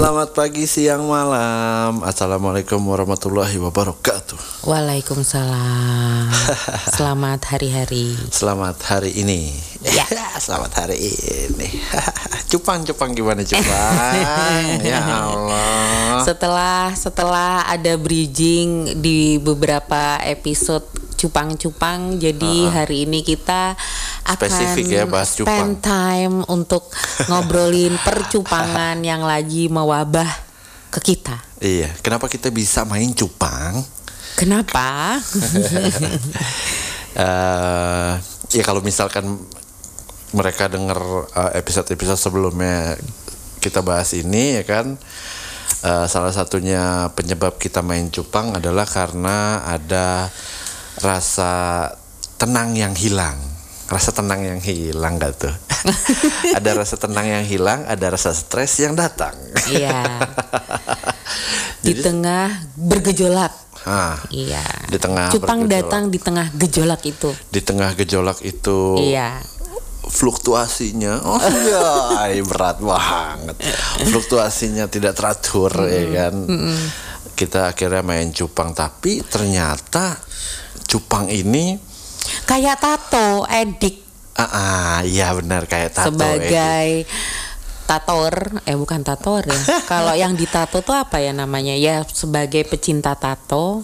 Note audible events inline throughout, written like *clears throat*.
Selamat pagi, siang, malam. Assalamualaikum warahmatullahi wabarakatuh. Waalaikumsalam. *laughs* Selamat hari-hari. Selamat hari ini. Ya. *laughs* Selamat hari ini. *laughs* cupang, cupang gimana cupang? ya Allah. Setelah setelah ada bridging di beberapa episode cupang-cupang, jadi hari ini kita akan Spesifik ya, bahas cupang. spend time untuk *laughs* ngobrolin percupangan yang lagi mewabah ke kita. Iya, kenapa kita bisa main cupang? Kenapa? *laughs* eh ya kalau misalkan mereka dengar eh, episode-episode sebelumnya kita bahas ini ya kan eh, salah satunya penyebab kita main cupang adalah karena ada rasa tenang yang hilang rasa tenang yang hilang gak tuh *laughs* ada rasa tenang yang hilang ada rasa stres yang datang Iya. *laughs* Di Jadi- tengah bergejolak. Ah, Iya. Di tengah Cupang bergejolak. datang di tengah gejolak itu. di tengah gejolak itu Iya. fluktuasinya oh *laughs* ya berat banget fluktuasinya tidak teratur ya kan kita akhirnya main cupang tapi ternyata cupang ini Kayak tato, edik ah, ah iya benar kayak tato sebagai tator, eh bukan tator ya. *laughs* Kalau yang ditato tuh apa ya namanya? Ya sebagai pecinta tato,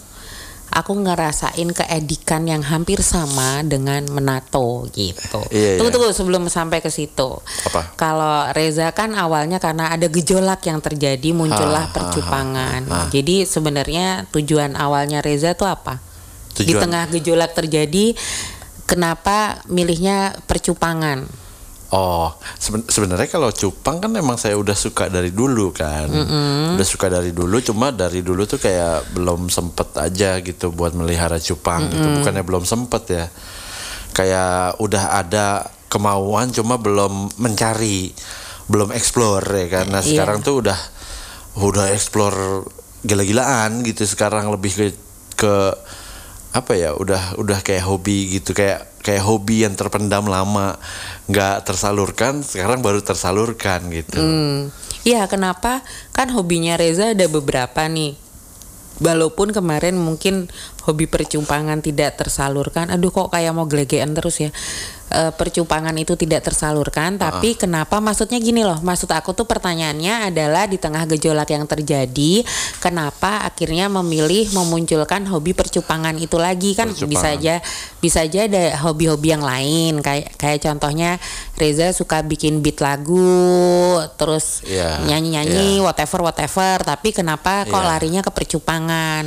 aku ngerasain keedikan yang hampir sama dengan menato gitu. Iya, tunggu iya. tunggu sebelum sampai ke situ. Apa? Kalau Reza kan awalnya karena ada gejolak yang terjadi muncullah Ah, percupangan. ah, ah. Jadi sebenarnya tujuan awalnya Reza tuh apa? Di Tujuan- tengah gejolak terjadi, kenapa milihnya percupangan? Oh, seben- sebenarnya kalau cupang kan emang saya udah suka dari dulu kan, udah suka dari dulu. Cuma dari dulu tuh kayak belum sempet aja gitu buat melihara cupang gitu. Bukannya belum sempet ya, kayak udah ada kemauan cuma belum mencari, belum explore ya kan. Nah Iya. sekarang tuh udah udah explore gila-gilaan gitu. Sekarang lebih ke ke apa ya udah udah kayak hobi gitu kayak kayak hobi yang terpendam lama nggak tersalurkan sekarang baru tersalurkan gitu Hmm, Iya, kenapa? Kan hobinya Reza ada beberapa nih. Walaupun kemarin mungkin hobi percumpangan tidak tersalurkan. Aduh kok kayak mau gelegean terus ya. Eh, percumpangan itu tidak tersalurkan, tapi kenapa? Maksudnya gini loh. Maksud aku tuh pertanyaannya adalah di tengah gejolak yang terjadi, kenapa akhirnya memilih memunculkan hobi percumpangan itu lagi kan bisa Percupangan. aja bisa aja ada hobi-hobi yang lain kayak kayak contohnya Reza suka bikin beat lagu terus Iya, nyanyi-nyanyi whatever whatever tapi kenapa kok Iya. larinya ke percupangan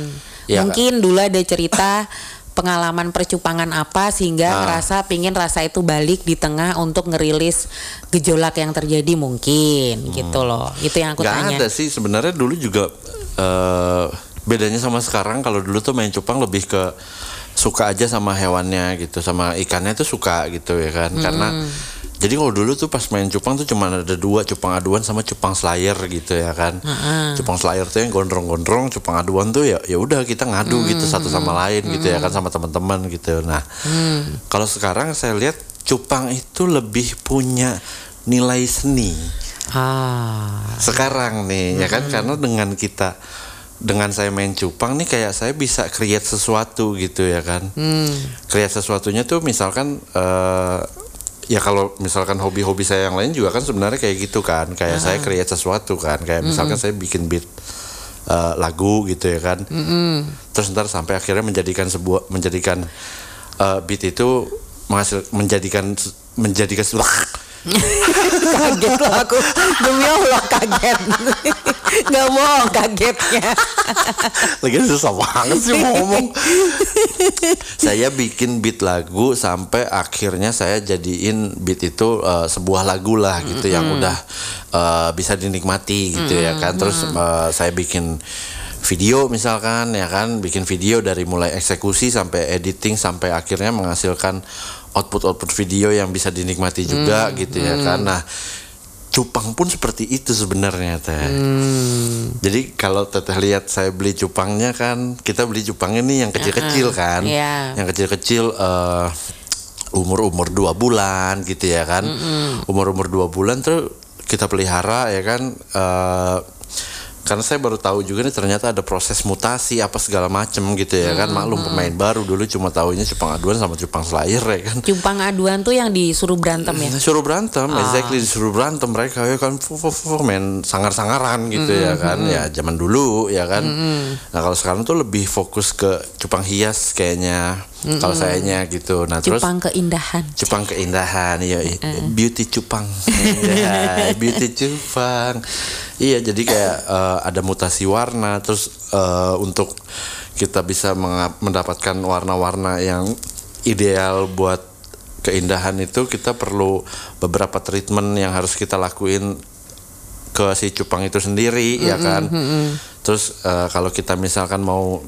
Iya, mungkin dulu ada cerita *coughs* pengalaman percupangan apa sehingga Ah. ngerasa pingin rasa itu balik di tengah untuk ngerilis gejolak yang terjadi mungkin gitu loh. Itu yang aku nggak tanya. ada sih. Sebenarnya dulu juga eh, bedanya sama sekarang. Kalau dulu tuh main cupang lebih ke suka aja sama hewannya gitu sama ikannya tuh suka gitu ya kan? Karena jadi kalau dulu tuh pas main cupang tuh cuma ada dua cupang aduan sama cupang slayer gitu ya kan? Cupang slayer tuh yang gondrong-gondrong cupang aduan tuh ya ya udah kita ngadu gitu satu sama lain gitu ya kan sama teman-teman gitu. Nah kalau sekarang saya lihat cupang itu lebih punya nilai seni. Ah. Sekarang nih ya kan? Karena dengan kita dengan saya main cupang nih kayak saya bisa create sesuatu gitu ya kan. Create sesuatunya tuh misalkan eh, ya kalau misalkan hobi-hobi saya yang lain juga kan sebenarnya kayak gitu kan. Kayak saya create sesuatu kan. Kayak misalkan saya bikin beat eh, lagu gitu ya kan. Terus ntar sampai akhirnya menjadikan sebuah menjadikan eh, beat itu menghasil menjadikan menjadikan sebuah kaget loh aku. Demi Allah kaget. Nggak mau kagetnya. Lagi susah banget sih mau ngomong. saya bikin beat lagu sampai akhirnya saya jadiin beat itu eh, sebuah lagu lah gitu yang udah eh, bisa dinikmati gitu ya kan. Terus eh, saya bikin video misalkan ya kan, bikin video dari mulai eksekusi sampai editing sampai akhirnya menghasilkan output-output video yang bisa dinikmati juga gitu ya kan. Nah, cupang pun seperti itu sebenarnya teh. Jadi kalau teteh lihat saya beli cupangnya kan, kita beli cupangnya nih yang kecil-kecil kan, Iya. yang kecil-kecil eh, umur-umur dua bulan gitu ya kan, umur-umur dua bulan tuh kita pelihara ya kan. eh, karena saya baru tahu juga nih ternyata ada proses mutasi apa segala macem gitu ya kan. Maklum pemain baru dulu cuma tahunya cupang aduan sama cupang slayer ya kan. Cupang aduan tuh yang disuruh berantem ya. Nah, suruh berantem, exactly disuruh berantem. Mereka ya kan fu, fu, fu, main sangar-sangaran gitu ya kan. ya zaman dulu ya kan. Nah kalau sekarang tuh lebih fokus ke cupang hias kayaknya kalau sayanya gitu. Nah terus Cupang keindahan. cupang keindahan ya beauty cupang *laughs* ya, beauty cupang iya jadi kayak eh, ada mutasi warna terus eh, untuk kita bisa mendapatkan warna-warna yang ideal buat keindahan itu kita perlu beberapa treatment yang harus kita lakuin ke si cupang itu sendiri ya kan? terus eh, kalau kita misalkan mau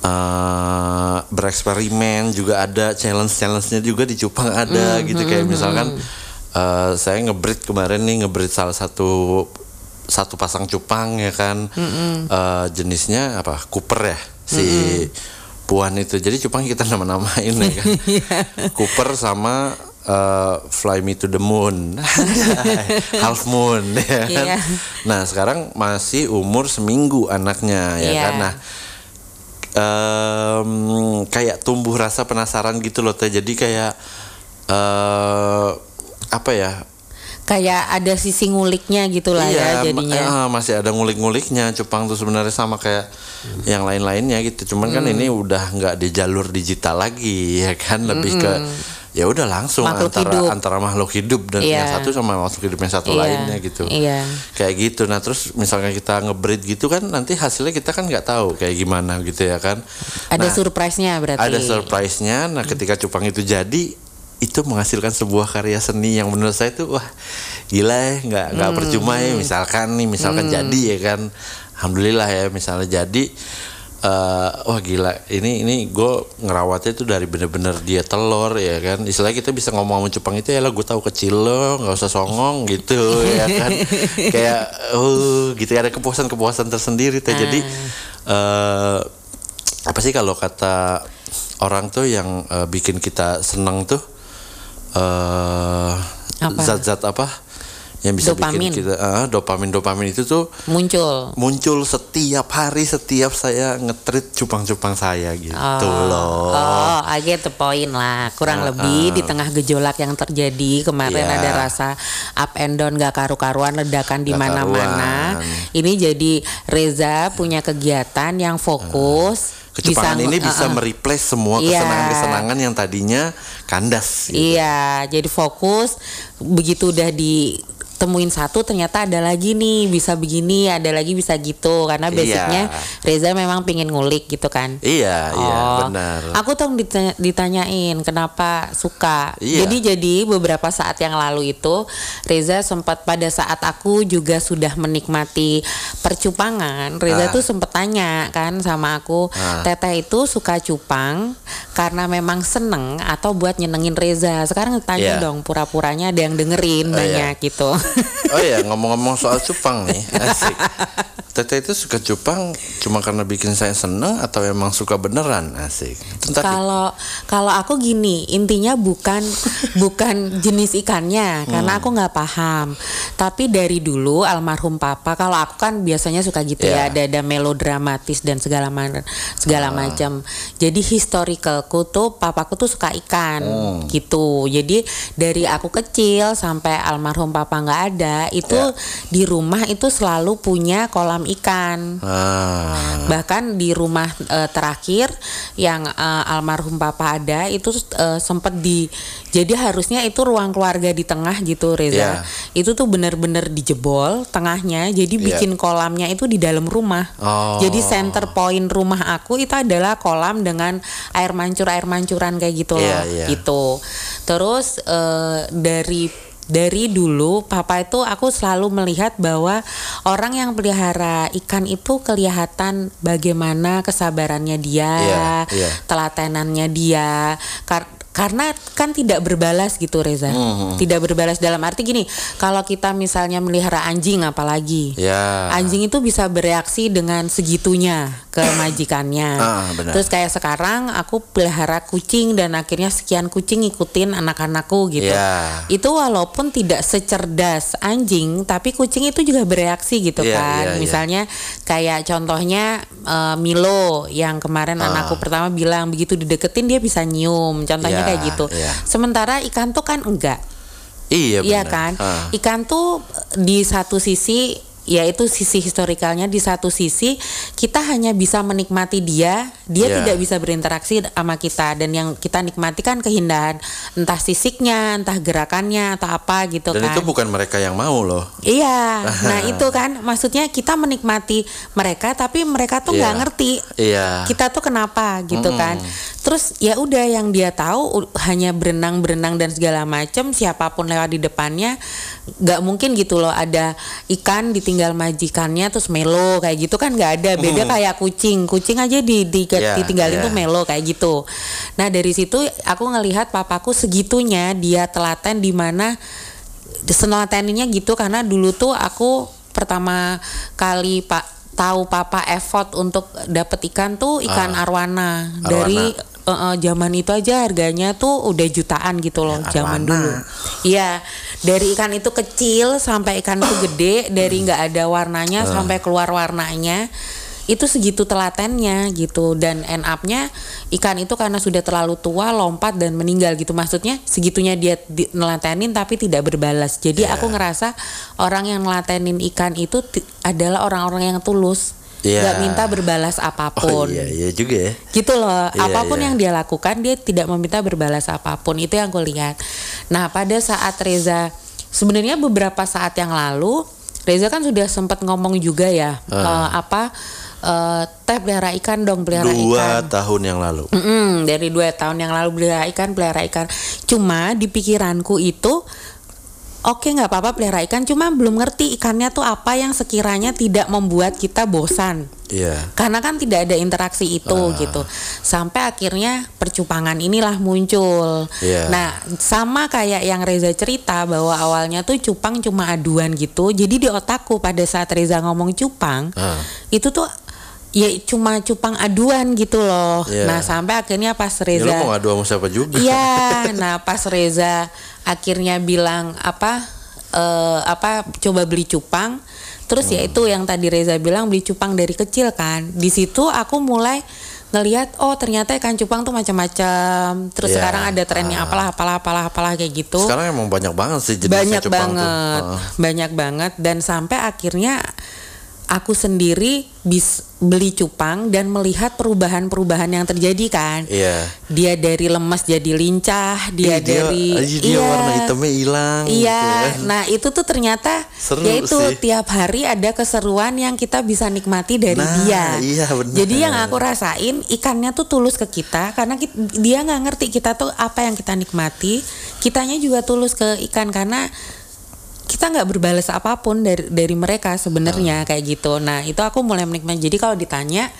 eh bereksperimen juga ada challenge challenge-nya juga di cupang ada gitu. Kayak misalkan eh, saya ngebreed kemarin nih ngebreed salah satu satu pasang cupang ya kan? Eh, jenisnya apa? Cooper ya si Puan itu. Jadi cupang kita *laughs* nama-namain ya kan? *laughs* Cooper sama eh, Fly Me to the Moon. *laughs* Half Moon ya kan? Iya. Nah sekarang masih umur seminggu anaknya ya Iya. kan. Nah em, kayak tumbuh rasa penasaran gitu loh teh. Jadi kayak eh apa ya? Kayak ada sisi nguliknya gitu lah ya ma- jadinya. eh, masih ada ngulik-nguliknya. Cupang tuh sebenarnya sama kayak yang lain-lainnya gitu. Cuman kan Hmm. ini udah nggak di jalur digital lagi *laughs* ya kan. Lebih ke ya udah langsung Hmm. Makhluk antara hidup. antara makhluk hidup dan Iya. yang satu sama makhluk hidup yang satu Iya, lainnya gitu iya. kayak gitu nah terus misalnya kita ngebreed gitu kan nanti hasilnya kita kan nggak tahu kayak gimana gitu ya kan Ada Nah, surprise-nya berarti. ada surprise-nya nah ketika cupang itu jadi itu menghasilkan sebuah karya seni yang menurut saya tuh wah gila ya nggak nggak percuma ya misalkan nih misalkan jadi ya kan. Alhamdulillah ya misalnya jadi eh, wah gila ini ini gue ngerawatnya tuh dari bener-bener dia telur ya kan. Istilahnya kita bisa ngomong sama cupang itu ya lah gue tahu kecil lo nggak usah songong gitu ya kan. *laughs* Kayak oh gitu ada kepuasan-kepuasan tersendiri teh jadi eh apa sih kalau kata orang tuh yang eh, bikin kita seneng tuh eh Apa? zat-zat apa yang bisa Dopamin. bikin kita eh, dopamin dopamin itu tuh Muncul. muncul setiap hari setiap saya ngetrit cupang-cupang saya gitu loh. Oh, I get the point lah. Kurang lebih di tengah gejolak yang terjadi kemarin Iya. ada rasa up and down gak karu-karuan ledakan di mana-mana. Ini jadi Reza punya kegiatan yang fokus. Kecupangan bisa- ini bisa uh-uh. mereplace semua Iya. kesenangan-kesenangan yang tadinya kandas. gitu. Iya, jadi fokus begitu udah ditemuin satu ternyata ada lagi nih bisa begini, ada lagi bisa gitu karena Iya. basicnya Reza memang pingin ngulik gitu kan. Iya, iya, Oh, benar. Aku tuh ditanya- ditanyain kenapa suka. Iya. Jadi jadi beberapa saat yang lalu itu Reza sempat pada saat aku juga sudah menikmati percupangan. Reza Ah. tuh sempat tanya kan sama aku, Ah. Teteh itu suka cupang karena memang seneng atau buat nyenengin Reza. Sekarang tanya Iya. dong pura-puranya ada yang dengerin Oh, banyak gitu. Oh ya ngomong-ngomong soal cupang nih, *laughs* asik. Teteh itu suka cupang cuma karena bikin saya seneng atau emang suka beneran asik. Kalau kalau aku gini, intinya bukan *laughs* bukan jenis ikannya karena Hmm. aku nggak paham. Tapi dari dulu almarhum papa, kalau aku kan biasanya suka gitu ya, Iya. ada ada melodramatis dan segala macam segala Ah. macam. Jadi historicalku tuh papaku tuh suka ikan Hmm. gitu. Jadi dari aku kecil sampai almarhum papa nggak ada, itu Ya. di rumah itu selalu punya kolam ikan Ah, bahkan di rumah eh, terakhir yang eh, almarhum papa ada itu eh, sempat di jadi harusnya itu ruang keluarga di tengah gitu Reza Iya. itu tuh bener-bener dijebol tengahnya jadi Iya. bikin kolamnya itu di dalam rumah Oh. jadi center point rumah aku itu adalah kolam dengan air mancur air mancuran kayak gitu loh Iya, iya. gitu terus eh, dari dari dulu papa itu aku selalu melihat bahwa orang yang pelihara ikan itu kelihatan bagaimana kesabarannya dia, Iya, iya. telatenannya dia. Kar- karena kan tidak berbalas gitu Reza. Hmm. Tidak berbalas dalam arti gini, kalau kita misalnya melihara anjing apalagi. Ya. Anjing itu bisa bereaksi dengan segitunya ke *coughs* majikannya. Ah, benar. Terus kayak sekarang aku pelihara kucing dan akhirnya sekian kucing ngikutin anak-anakku gitu. Ya. Itu walaupun tidak secerdas anjing, tapi kucing itu juga bereaksi gitu Iya, kan. iya, iya. Misalnya kayak contohnya eh, Milo yang kemarin Ah. anakku pertama bilang begitu dideketin dia bisa nyium. Contohnya Iya, kayak gitu. iya. Sementara ikan tuh kan enggak. Iya Iya kan? Ah. Ikan tuh di satu sisi yaitu sisi historikalnya di satu sisi kita hanya bisa menikmati dia, dia Iya. tidak bisa berinteraksi sama kita dan yang kita nikmati kan keindahan entah sisiknya, entah gerakannya atau apa gitu Dan kan. itu bukan mereka yang mau loh. Iya, *laughs* nah itu kan maksudnya kita menikmati mereka tapi mereka tuh nggak Iya. ngerti Iya. kita tuh kenapa gitu kan. Terus ya udah yang dia tahu hanya berenang-berenang dan segala macam siapa pun lewat di depannya nggak mungkin gitu loh ada ikan ditinggal majikannya terus melo kayak gitu kan nggak ada. Beda kayak kucing. Kucing aja di, di- Iya, ditinggalin iya. tuh melo kayak gitu. Nah dari situ aku ngelihat papaku segitunya dia telaten di mana senelateninnya gitu. Karena dulu tuh aku pertama kali pak tahu papa effort untuk dapet ikan tuh ikan Ah, arwana, arwana. dari eh, eh, zaman itu aja harganya tuh udah jutaan gitu loh Ya, zaman dulu. Iya dari ikan itu kecil sampai ikan itu gede dari nggak ada warnanya Ah. sampai keluar warnanya itu segitu telatennya gitu. Dan end up-nya ikan itu karena sudah terlalu tua lompat dan meninggal gitu. Maksudnya segitunya dia di- nelatenin tapi tidak berbalas. Jadi Ya. aku ngerasa orang yang nelatenin ikan itu adalah orang-orang yang tulus Ya. nggak minta berbalas Oh apa pun iya iya juga ya. gitu loh Iya, apa pun iya. yang dia lakukan dia tidak meminta berbalas apa pun itu yang aku lihat nah pada saat Reza sebenarnya beberapa saat yang lalu Reza kan sudah sempat ngomong juga ya eh, apa eh, teh pelihara ikan dong pelihara Dua ikan tahun yang lalu. Mm-mm, dari dua tahun yang lalu pelihara ikan pelihara ikan cuma di pikiranku itu Oke nggak apa-apa pelihara ikan, cuma belum ngerti ikannya tuh apa yang sekiranya tidak membuat kita bosan Iya. karena kan tidak ada interaksi itu Ah. gitu sampai akhirnya percupangan inilah muncul Iya. nah sama kayak yang Reza cerita bahwa awalnya tuh cupang cuma aduan gitu jadi di otakku pada saat Reza ngomong cupang Ah. itu tuh ya cuma cupang aduan gitu loh Iya. nah sampai akhirnya pas Ya, Reza mau ngadu sama siapa juga? Iya, nah pas Reza akhirnya bilang apa eh, apa coba beli cupang, terus ya itu yang tadi Reza bilang beli cupang dari kecil kan. Di situ aku mulai ngelihat oh ternyata ikan cupang tuh macam-macam. Terus Iya. sekarang ada trennya apalah apalah apalah apalah kayak gitu. Sekarang emang banyak banget sih jenisnya banyak cupang tuh. banget, Heeh. banyak banget dan sampai akhirnya aku sendiri bis beli cupang dan melihat perubahan-perubahan yang terjadi kan Iya. dia dari lemas jadi lincah dia Ih, dari ih, dia warna hitamnya hilang iya gitu ya. nah itu tuh ternyata Seru yaitu sih. tiap hari ada keseruan yang kita bisa nikmati dari Nah, dia iya, benar. jadi yang aku rasain ikannya tuh tulus ke kita karena kit- dia nggak ngerti kita tuh apa yang kita nikmati kitanya juga tulus ke ikan karena kita nggak berbalas apa pun dari dari mereka sebenarnya kayak gitu. Nah itu aku mulai menikmati. Jadi kalau ditanya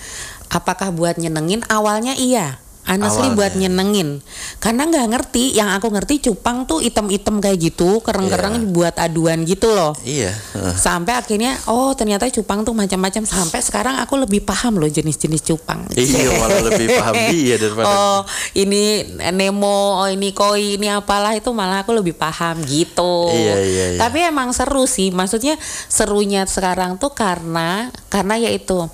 apakah buat nyenengin, awalnya iya. Honestly Awalnya. buat nyenengin karena nggak ngerti yang aku ngerti cupang tuh item-item kayak gitu kereng-kereng Iya. buat aduan gitu loh Iya. heeh. sampai akhirnya oh ternyata cupang tuh macam-macam sampai sekarang aku lebih paham loh jenis-jenis cupang Iya malah lebih paham *laughs* dia daripada oh *laughs* ini Nemo oh ini koi ini apalah itu malah aku lebih paham gitu Iya, iya, iya. tapi emang seru sih maksudnya serunya sekarang tuh karena karena yaitu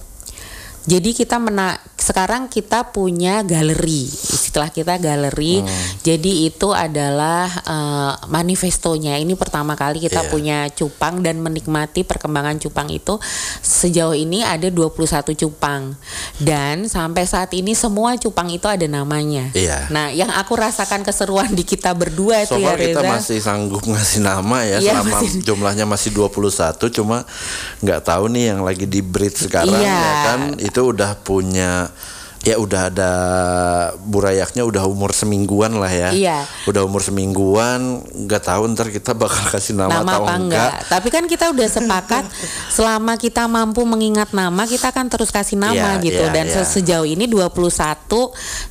jadi kita mena sekarang kita punya galeri. Istilah kita galeri. Hmm. jadi itu adalah eh, manifestonya. Ini pertama kali kita Iya. punya cupang dan menikmati perkembangan cupang itu. Sejauh ini ada 21 cupang. Dan sampai saat ini semua cupang itu ada namanya. Iya. nah yang aku rasakan keseruan di kita berdua So itu ya far kita Reza. masih sanggup ngasih nama ya Iya, selama masih- jumlahnya masih 21 cuma nggak tahu nih yang lagi di breed sekarang Iya. ya kan. Itu udah punya ya udah ada burayaknya udah umur semingguan lah ya. Iya. Udah umur semingguan, nggak tahu ntar kita bakal kasih nama, nama atau apa enggak. Tapi kan kita udah sepakat *laughs* selama kita mampu mengingat nama kita akan terus kasih nama Iya, gitu. iya, Dan iya. se- sejauh ini 21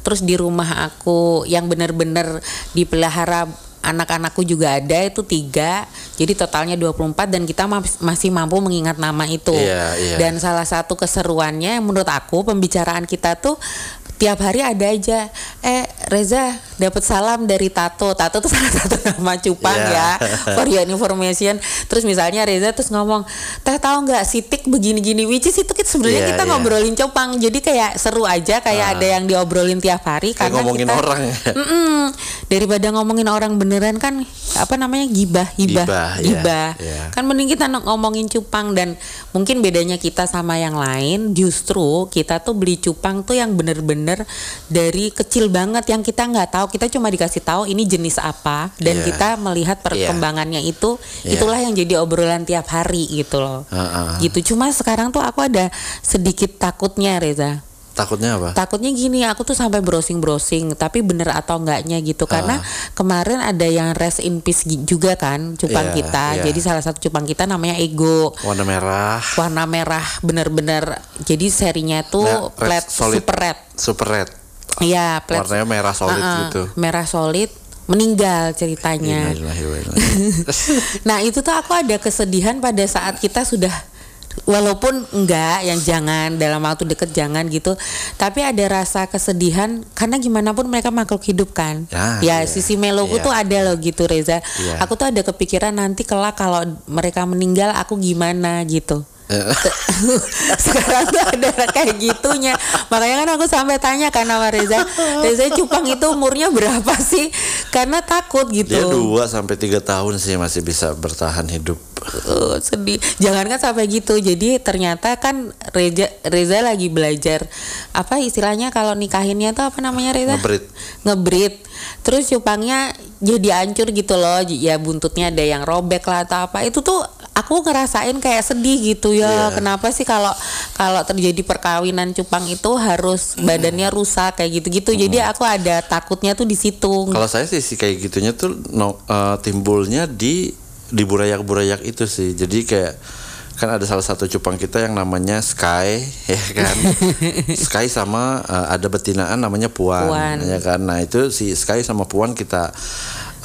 terus di rumah aku yang bener-bener dipelihara anak-anakku juga ada itu tiga jadi totalnya 24 dan kita mas- masih mampu mengingat nama itu Iya, iya. dan salah satu keseruannya menurut aku pembicaraan kita tuh tiap hari ada aja eh Reza dapat salam dari Tato Tato tuh *laughs* salah satu nama cupang Iya. ya for your information terus misalnya Reza terus ngomong teh tahu nggak sitik begini-gini which is itu kita sebenarnya Iya, kita iya. ngobrolin cupang jadi kayak seru aja kayak ada yang diobrolin tiap hari Kayak karena ngomongin kita orang ya. *laughs* Mm-mm. daripada ngomongin orang beneran kan apa namanya gibah gibah Gibah, iya, gibah iya. kan mending kita ngomongin cupang dan mungkin bedanya kita sama yang lain justru kita tuh beli cupang tuh yang bener-bener dari kecil banget yang kita nggak tahu kita cuma dikasih tahu ini jenis apa dan Iya. kita melihat perkembangannya itu Iya. itulah yang jadi obrolan tiap hari gitu loh Heeh. gitu cuma sekarang tuh aku ada sedikit takutnya Reza Takutnya apa? takutnya gini aku tuh sampai browsing browsing tapi bener atau enggaknya gitu karena kemarin ada yang rest in peace juga kan cupang Iya, kita iya. jadi salah satu cupang kita namanya ego Warna merah. warna merah bener-bener jadi serinya tuh Nah, red plat solid. super red Super red. iya plat Warnanya merah solid Uh-uh, gitu. merah solid meninggal ceritanya. *laughs* Nah itu tuh aku ada kesedihan pada saat kita sudah walaupun enggak yang jangan dalam waktu deket jangan gitu tapi ada rasa kesedihan karena gimana pun mereka makhluk hidup kan Ya, ya iya. sisi meloku Iya. tuh ada loh gitu Reza Iya. aku tuh ada kepikiran nanti kelak kalau mereka meninggal aku gimana gitu *laughs* sekarang tuh ada kayak gitunya makanya kan aku sampai tanya kan sama Reza *laughs* Reza Cupang itu umurnya berapa sih karena takut gitu Dia dua sampai tiga tahun sih masih bisa bertahan hidup. Uh, sedih. Jangan kan sampai gitu. Jadi ternyata kan Reza Reza lagi belajar apa istilahnya kalau nikahinnya tuh apa namanya Reza? Ngebrit. Ngebrit. Terus cupangnya jadi hancur gitu loh. Ya buntutnya ada yang robek lah atau apa. Itu tuh aku ngerasain kayak sedih gitu ya. Iya. Kenapa sih kalau kalau terjadi perkawinan cupang itu harus badannya rusak kayak gitu-gitu. Jadi aku ada takutnya tuh di situ. Kalau saya sih kayak gitunya tuh no, eh, timbulnya di di burayak-burayak itu sih. Jadi kayak kan ada salah satu cupang kita yang namanya Sky *laughs* ya kan. Sky sama eh, ada betinaan namanya Puan, Puan. ya kan. Nah, itu si Sky sama Puan kita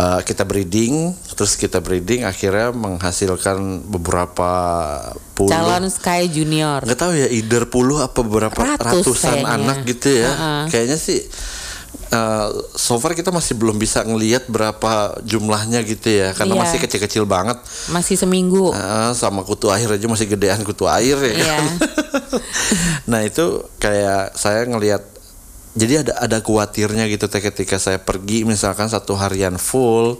eh, kita breeding, terus kita breeding akhirnya menghasilkan beberapa puluh Calon Sky Junior. nggak tahu ya either puluh apa beberapa Ratus ratusan kayaknya. anak gitu ya Uh-uh. kayaknya sih uh, so far kita masih belum bisa ngelihat berapa jumlahnya gitu ya karena Iya. masih kecil-kecil banget Masih seminggu. Uh, sama kutu air aja masih gedean kutu air ya Iya. kan *laughs* nah itu kayak saya ngelihat jadi ada ada khawatirnya gitu teh ketika saya pergi misalkan satu harian full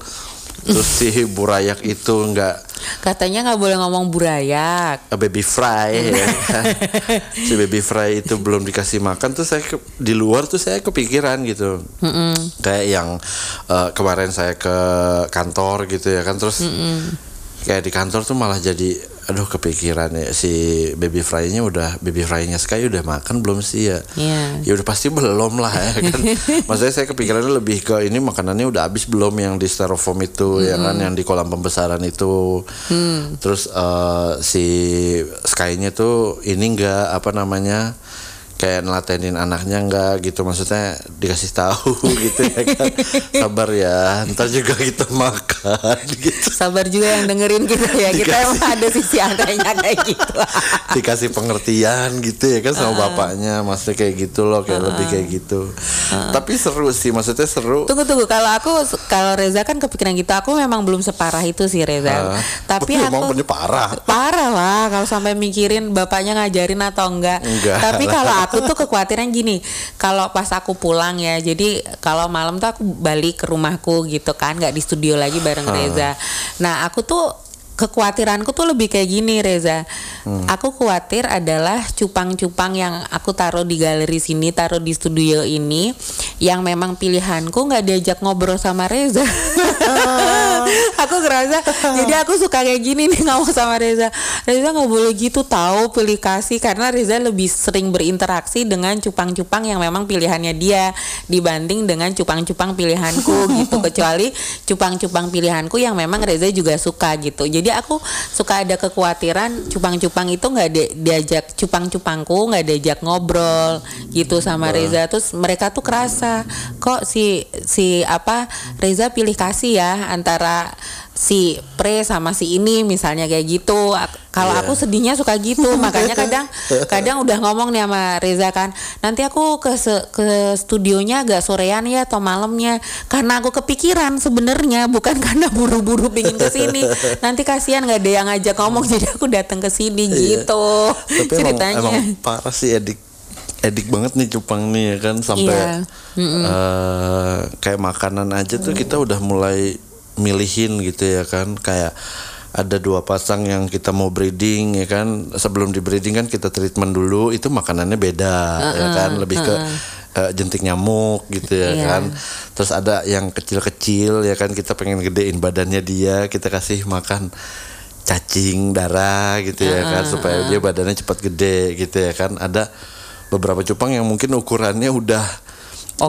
terus si *laughs* burayak itu nggak Katanya nggak boleh ngomong burayak. A baby fry ya kan. *laughs* si baby fry itu belum dikasih makan tuh saya ke- di luar tuh saya kepikiran gitu kayak yang eh, kemarin saya ke kantor gitu ya kan terus kayak di kantor tuh malah jadi aduh kepikiran ya. Si baby fry-nya udah baby fry-nya Sky udah makan belum sih ya? Iya. ya udah pasti belum lah ya kan. *laughs* Maksudnya saya kepikirannya lebih ke ini makanannya udah habis belum yang di styrofoam itu ya kan yang di kolam pembesaran itu. Terus eh, si Sky-nya tuh ini enggak apa namanya kayak nelatenin anaknya enggak gitu maksudnya dikasih tahu *laughs* gitu ya kan sabar ya ntar juga kita makan gitu Sabar juga yang dengerin kita ya. Kita Dikasih. emang ada sisi anehnya kayak gitu. *laughs* dikasih pengertian gitu ya kan sama bapaknya maksudnya kayak gitu loh kayak lebih kayak gitu tapi seru sih maksudnya seru Tunggu tunggu kalau aku kalau Reza kan kepikiran gitu aku memang belum separah itu sih Reza. Ah. Tapi aku emang parah parah lah kalau sampai mikirin bapaknya ngajarin atau enggak. Enggak Tapi kalau aku tuh kekhawatiran gini, kalau pas aku pulang ya, jadi kalau malam tuh aku balik ke rumahku gitu kan, nggak di studio lagi bareng. Reza. Nah aku tuh kekhawatiranku tuh lebih kayak gini Reza. Hmm. Aku khawatir adalah cupang-cupang yang aku taruh di galeri sini, taruh di studio ini, yang memang pilihanku nggak diajak ngobrol sama Reza. *laughs* aku ngerasa jadi aku suka kayak gini nih ngomong sama Reza Reza nggak boleh gitu tahu pilih kasih karena Reza lebih sering berinteraksi dengan cupang-cupang yang memang pilihannya dia dibanding dengan cupang-cupang pilihanku gitu *laughs* kecuali cupang-cupang pilihanku yang memang Reza juga suka gitu jadi aku suka ada kekhawatiran cupang-cupang itu nggak di- diajak cupang-cupangku nggak diajak ngobrol gitu sama Reza. Terus mereka tuh kerasa kok si si apa Reza pilih kasih ya antara si pre sama si ini misalnya kayak gitu kalau Iya. aku sedihnya suka gitu *laughs* makanya kadang kadang udah ngomong nih sama Reza kan nanti aku ke ke studionya agak sorean ya atau malamnya karena aku kepikiran sebenarnya bukan *laughs* karena buru-buru pingin ke sini nanti kasihan nggak ada yang ngajak ngomong jadi aku datang ke sini gitu Iya. Tapi emang, ceritanya emang parah sih edik edik banget nih cupang nih ya kan sampai Iya. eh, kayak makanan aja tuh kita udah mulai milihin gitu ya kan. Kayak ada dua pasang yang kita mau breeding ya kan. Sebelum di breeding kan kita treatment dulu itu makanannya beda ya kan. Lebih ke eh, jentik nyamuk gitu ya Iya. kan. Terus ada yang kecil-kecil ya kan kita pengen gedein badannya dia kita kasih makan cacing darah gitu ya kan supaya dia badannya cepat gede gitu ya kan. Ada beberapa cupang yang mungkin ukurannya udah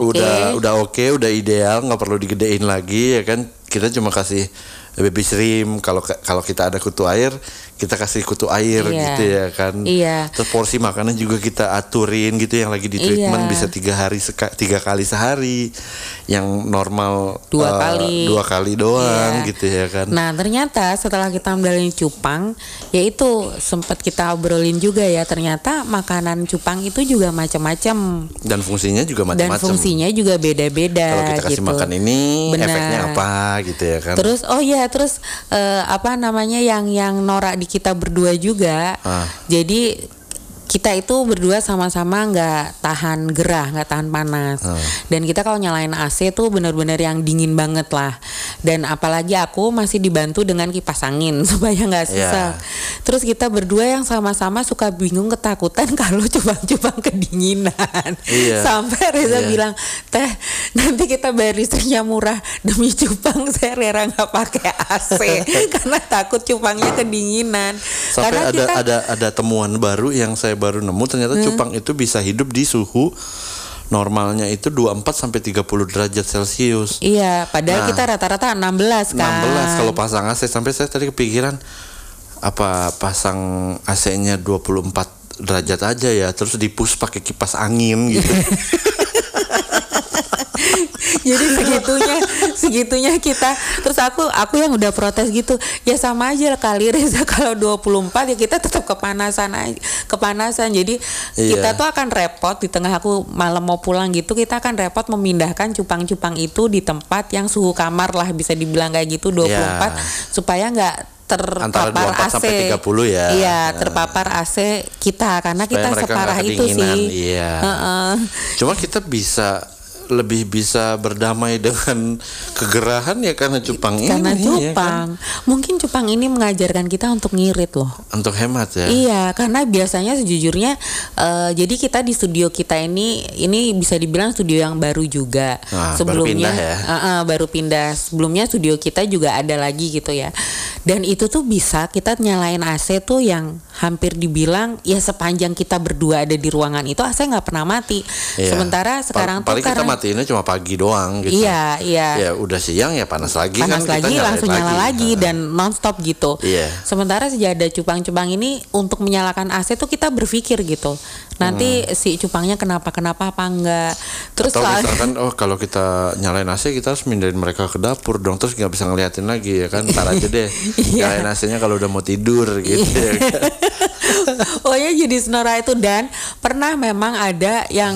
Oke. udah udah oke udah ideal nggak perlu digedein lagi ya kan kita cuma kasih baby shrimp kalau kalau kita ada kutu air kita kasih kutu air Iya. gitu ya kan Iya. terus porsi makanan juga kita aturin gitu yang lagi di treatment Iya. bisa tiga hari seka- tiga kali sehari yang normal Dua eh, kali. dua kali doang Iya. gitu ya kan Nah ternyata setelah kita ambilin cupang, yaitu sempat kita obrolin juga ya ternyata makanan cupang itu juga macam-macam dan fungsinya juga dan macam-macam fungsinya juga beda-beda. kalau kita kasih gitu. makan ini Benar. efeknya apa gitu ya kan Terus oh ya terus eh, apa namanya yang yang norak di kita berdua juga. Ah. Jadi kita itu berdua sama-sama nggak tahan gerah, nggak tahan panas. Ah. Dan kita kalau nyalain AC tuh bener-bener yang dingin banget lah. Dan apalagi aku masih dibantu dengan kipas angin *laughs* supaya nggak Iya. sesak. Terus kita berdua yang sama-sama suka bingung ketakutan *laughs* kalau cupang-cupang kedinginan. Iya. Sampai Reza Iya. bilang, teh nanti kita bayar listriknya murah demi cupang *laughs* saya rela nggak pakai AC karena takut cupangnya kedinginan. sampai karena ada kita ada ada temuan baru yang saya baru nemu ternyata Hmm. cupang itu bisa hidup di suhu normalnya itu 24 sampai 30 derajat Celcius. Iya, padahal Nah, kita rata-rata 16 kan. 16 kalau pasang AC sampai saya tadi kepikiran apa pasang AC-nya 24 derajat aja ya terus dipus pakai kipas angin gitu. *laughs* *laughs* Jadi segitunya segitunya kita terus aku aku yang udah protes gitu. Ya sama aja kali Reza *laughs* kalau 24 ya kita tetap kepanasan aja, kepanasan. Jadi Iya. kita tuh akan repot di tengah aku malam mau pulang gitu kita akan repot memindahkan cupang-cupang itu di tempat yang suhu kamar lah bisa dibilang kayak gitu 24 Iya. supaya nggak Antara terpapar 24 AC. sampai 30 ya. Iya, terpapar AC kita karena Supaya kita separah itu sih. iya. Heeh. Cuma kita bisa lebih bisa berdamai dengan kegerahan ya karena cupang Karena ini ya kan? cupang. Mungkin cupang ini mengajarkan kita untuk ngirit loh. untuk hemat ya. Iya, karena biasanya sejujurnya eh, jadi kita di studio kita ini ini bisa dibilang studio yang baru juga. Nah, baru Sebelumnya pindah ya. eh, eh, baru pindah. Sebelumnya studio kita juga ada lagi gitu ya. Dan itu tuh bisa kita nyalain AC tuh yang hampir dibilang ya sepanjang kita berdua ada di ruangan itu AC nggak pernah mati. Iya. Sementara Pa- sekarang tuh paling kita karena matiinnya cuma pagi doang gitu. Iya, iya. Ya udah siang ya panas lagi panas kan kita lagi nyalain langsung nyala lagi Nah, dan nonstop gitu. Iya. Sementara sejak ada cupang-cupang ini untuk menyalakan AC tuh kita berpikir gitu. Nanti si cupangnya kenapa kenapa apa enggak. Terus Hmm. atau misalkan oh kalau kita nyalain AC kita harus mindahin mereka ke dapur dong terus nggak bisa ngeliatin lagi ya kan ntar aja deh *laughs* Iya. nyalain AC-nya kalau udah mau tidur gitu ya kan. *laughs* oh ya jadi Snora itu dan pernah memang ada yang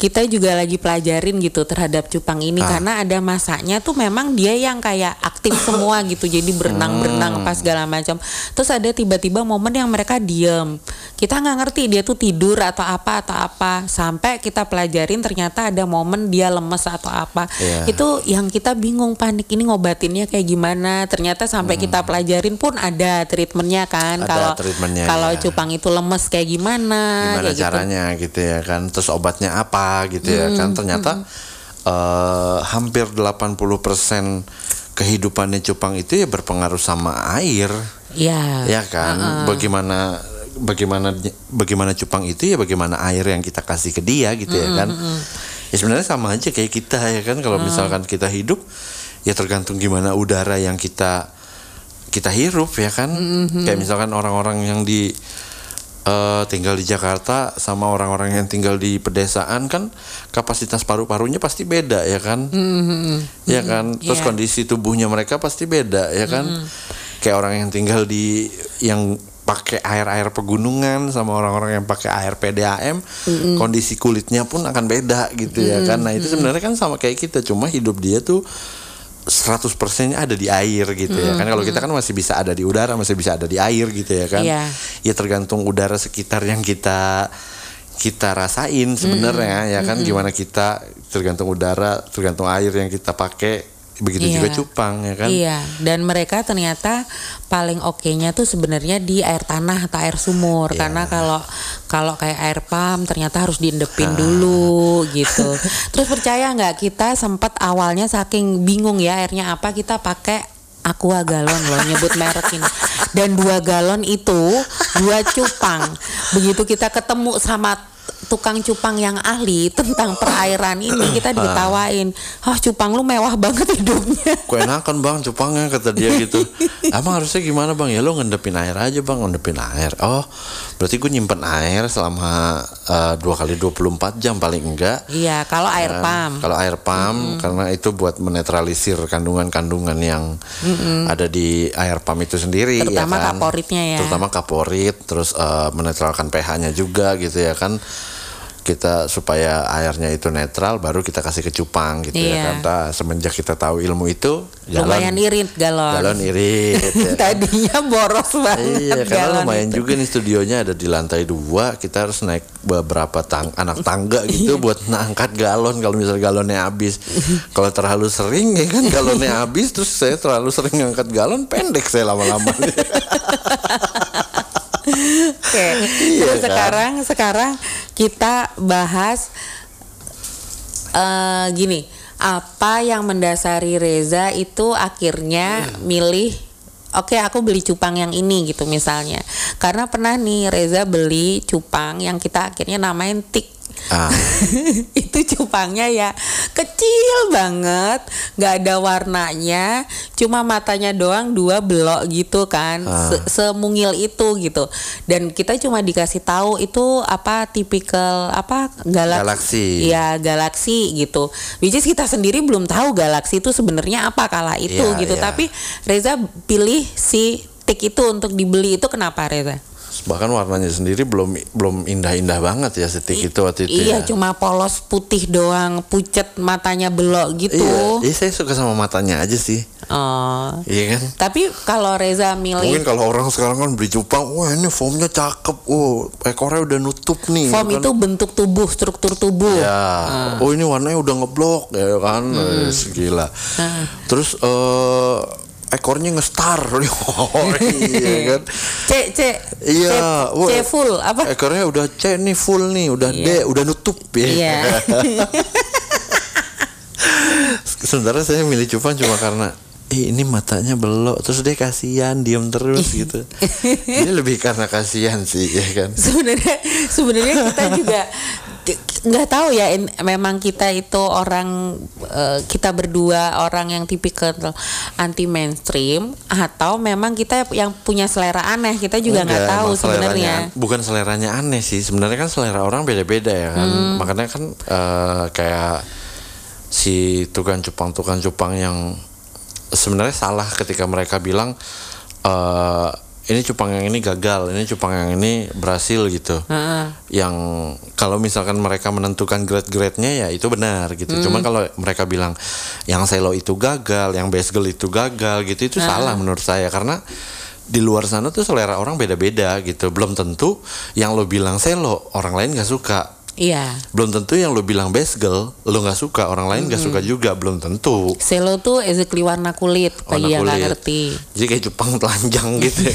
kita juga lagi pelajarin gitu terhadap cupang ini Ah. karena ada masanya tuh memang dia yang kayak aktif semua gitu jadi berenang berenang apa segala macam terus ada tiba-tiba momen yang mereka diem kita nggak ngerti dia tuh tidur atau apa atau apa sampai kita pelajarin ternyata ada momen dia lemes atau apa Iya. itu yang kita bingung panik ini ngobatinnya kayak gimana ternyata sampai kita pelajarin pun ada treatmentnya kan Hmm. Kalau kalau ya. cupang itu lemes kayak gimana gimana kayak gitu. caranya gitu. ya kan terus obatnya apa gitu ya Hmm, kan ternyata eh, hampir 80% kehidupannya cupang itu ya berpengaruh sama air. Iya. ya kan? Bagaimana bagaimana bagaimana cupang itu ya bagaimana air yang kita kasih ke dia gitu ya kan? ya sebenarnya sama aja kayak kita ya kan? Kalau misalkan kita hidup ya tergantung gimana udara yang kita kita hirup ya kan? Kayak misalkan orang-orang yang di eh, tinggal di Jakarta sama orang-orang yang tinggal di pedesaan kan kapasitas paru-parunya pasti beda ya kan? Ya kan? Terus Iya. kondisi tubuhnya mereka pasti beda ya kan? Kayak orang yang tinggal di yang pakai air-air pegunungan sama orang-orang yang pakai air PDAM kondisi kulitnya pun akan beda gitu ya kan? Nah itu sebenarnya kan sama kayak kita cuma hidup dia tuh 100 persennya ada di air gitu ya kan. Kalau kita kan masih bisa ada di udara masih bisa ada di air gitu ya kan. Iya. ya tergantung udara sekitar yang kita kita rasain sebenarnya ya kan. Gimana kita tergantung udara tergantung air yang kita pakai begitu Iya. juga cupang ya kan Iya, dan mereka ternyata paling oke-nya tuh sebenarnya di air tanah atau air sumur Iya. karena kalau kalau kayak air pump ternyata harus Ah. diendepin dulu gitu. *laughs* Terus percaya nggak kita sempat awalnya saking bingung ya airnya apa kita pakai aqua galon loh nyebut merek ini dan dua galon itu dua cupang begitu kita ketemu sama tukang cupang yang ahli tentang perairan ini kita diketawain oh cupang lu mewah banget hidupnya Kue enakan bang cupangnya kata dia gitu *laughs* Emang harusnya gimana bang Ya lo ngendepin air aja bang Ngendepin air Oh berarti gue nyimpen air selama eh, dua kali 24 jam paling enggak Iya, kalau air Kan? pump. Kalau air pump karena itu buat menetralisir kandungan-kandungan yang ada di air pump itu sendiri Terutama ya kan? kaporitnya ya. Terutama kaporit terus eh, menetralkan pH-nya juga gitu ya kan. Kita supaya airnya itu netral baru kita kasih ke cupang gitu ya Iya. kan. Nah, semenjak kita tahu ilmu itu Lumayan irit galon. galon irit *laughs* ya. Tadinya boros banget Iya, karena galon lumayan itu. juga nih studionya ada di lantai dua. Kita harus naik beberapa tang anak tangga Iya. gitu buat ngangkat galon kalau misal galonnya habis. kalau terlalu sering ya kan galonnya habis, terus saya terlalu sering ngangkat galon pendek saya lama-lama. *laughs* Oke. Iya Terus kan? sekarang sekarang kita bahas eh gini, apa yang mendasari Reza itu akhirnya milih Oke, aku beli cupang yang ini gitu misalnya. Karena pernah nih Reza beli cupang yang kita akhirnya namain tik ah, *laughs* itu cupangnya ya. Kecil banget. Nggak ada warnanya. Cuma matanya doang dua belok gitu kan. Se- semungil itu gitu. Dan kita cuma dikasih tahu itu apa tipikal apa galaksi. Galaksi. ya galaksi gitu. Which is kita sendiri belum tahu galaksi itu sebenarnya apa kala itu Iya, gitu. iya. tapi Reza pilih si tik itu untuk dibeli itu kenapa Reza bahkan warnanya sendiri belum belum indah-indah banget ya setik itu waktu itu iya ya. cuma polos putih doang pucet matanya belok gitu Iya, iya, saya suka sama matanya aja sih. Oh. Iya kan? Tapi kalau Reza Mungkin milih kalau orang sekarang kan beli cupang, wah ini foamnya cakep, oh ekornya udah nutup nih. foam kan? itu bentuk tubuh, struktur tubuh. Ya, oh ini warnanya udah ngeblok ya kan, Hmm. Eh, gila. Terus eh ekornya ngestar, oh, *laughs* iya kan? *laughs* C C Iya, C, C full apa? Ekornya udah C nih full nih, udah D, udah nutup ya. Iya. *laughs* Sebenarnya saya milih cupang cuma karena eh ini matanya belok terus dia kasihan diem terus gitu. Ini lebih karena kasihan sih ya kan. sebenarnya sebenarnya kita juga nggak tahu ya in- memang kita itu orang eh, kita berdua orang yang tipikal anti mainstream atau memang kita yang punya selera aneh kita juga nggak tahu sebenarnya Bukan seleranya aneh sih. Sebenarnya kan selera orang beda-beda ya kan. Hmm. Makanya kan eh, kayak si tukang cupang-tukang cupang yang sebenarnya salah ketika mereka bilang eh ini cupang yang ini gagal, ini cupang yang ini berhasil gitu. Heeh. Yang kalau misalkan mereka menentukan grade-grade-nya ya itu benar gitu. Hmm. Cuman kalau mereka bilang yang selo itu gagal, yang basegel itu gagal gitu itu salah menurut saya karena di luar sana tuh selera orang beda-beda gitu. Belum tentu yang lo bilang selo orang lain gak suka. Iya Belum tentu yang lo bilang basegel lo nggak suka, orang lain Hmm. gak suka juga. Belum tentu. Selo tuh exactly warna kulit Warna bagi yang nggak kulit. ngerti Jadi kayak cupang telanjang gitu. ya.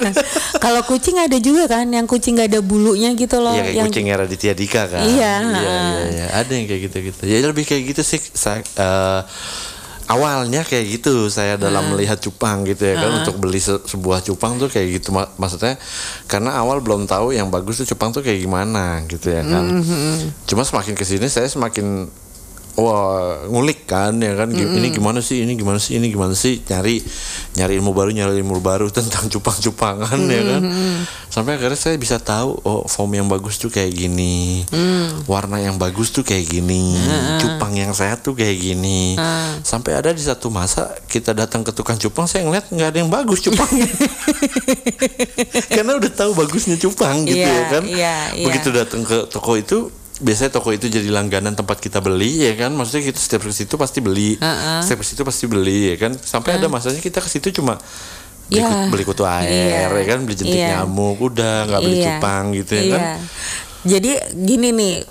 *laughs* Kalau kucing ada juga kan yang kucing gak ada bulunya gitu loh. Iya kayak yang kucing era Dika kan. Iya, Iya, iya, iya. Ada yang kayak gitu-gitu. Ya lebih kayak gitu sih. Eh, awalnya kayak gitu saya dalam Hmm. melihat cupang gitu ya kan untuk beli se- sebuah cupang tuh kayak gitu. Ma- maksudnya karena awal belum tahu yang bagus tuh cupang tuh kayak gimana gitu ya kan. Hmm, cuma semakin ke sini saya semakin wah ngulik kan ya kan? Gi- ini gimana sih ini gimana sih ini gimana sih? Nyari nyari ilmu baru nyari ilmu baru *laughs* tentang cupang-cupangan ya kan? Sampai akhirnya saya bisa tahu oh foam yang bagus tuh kayak gini warna yang bagus tuh kayak gini cupang yang sehat tuh kayak gini. Sampai ada di satu masa kita datang ke tukang cupang saya ngeliat nggak ada yang bagus cupangnya. *laughs* Karena udah tahu bagusnya cupang gitu Iya, ya kan? iya, iya. begitu datang ke toko itu biasanya toko itu jadi langganan tempat kita beli ya kan maksudnya kita setiap ke situ pasti beli Heeh. setiap ke situ pasti beli ya kan sampai ada masanya kita ke situ cuma beli, kut- beli kutu air Iya. ya kan beli jentik Iya. nyamuk udah nggak beli Iya. cupang gitu ya Iya. kan Jadi gini nih,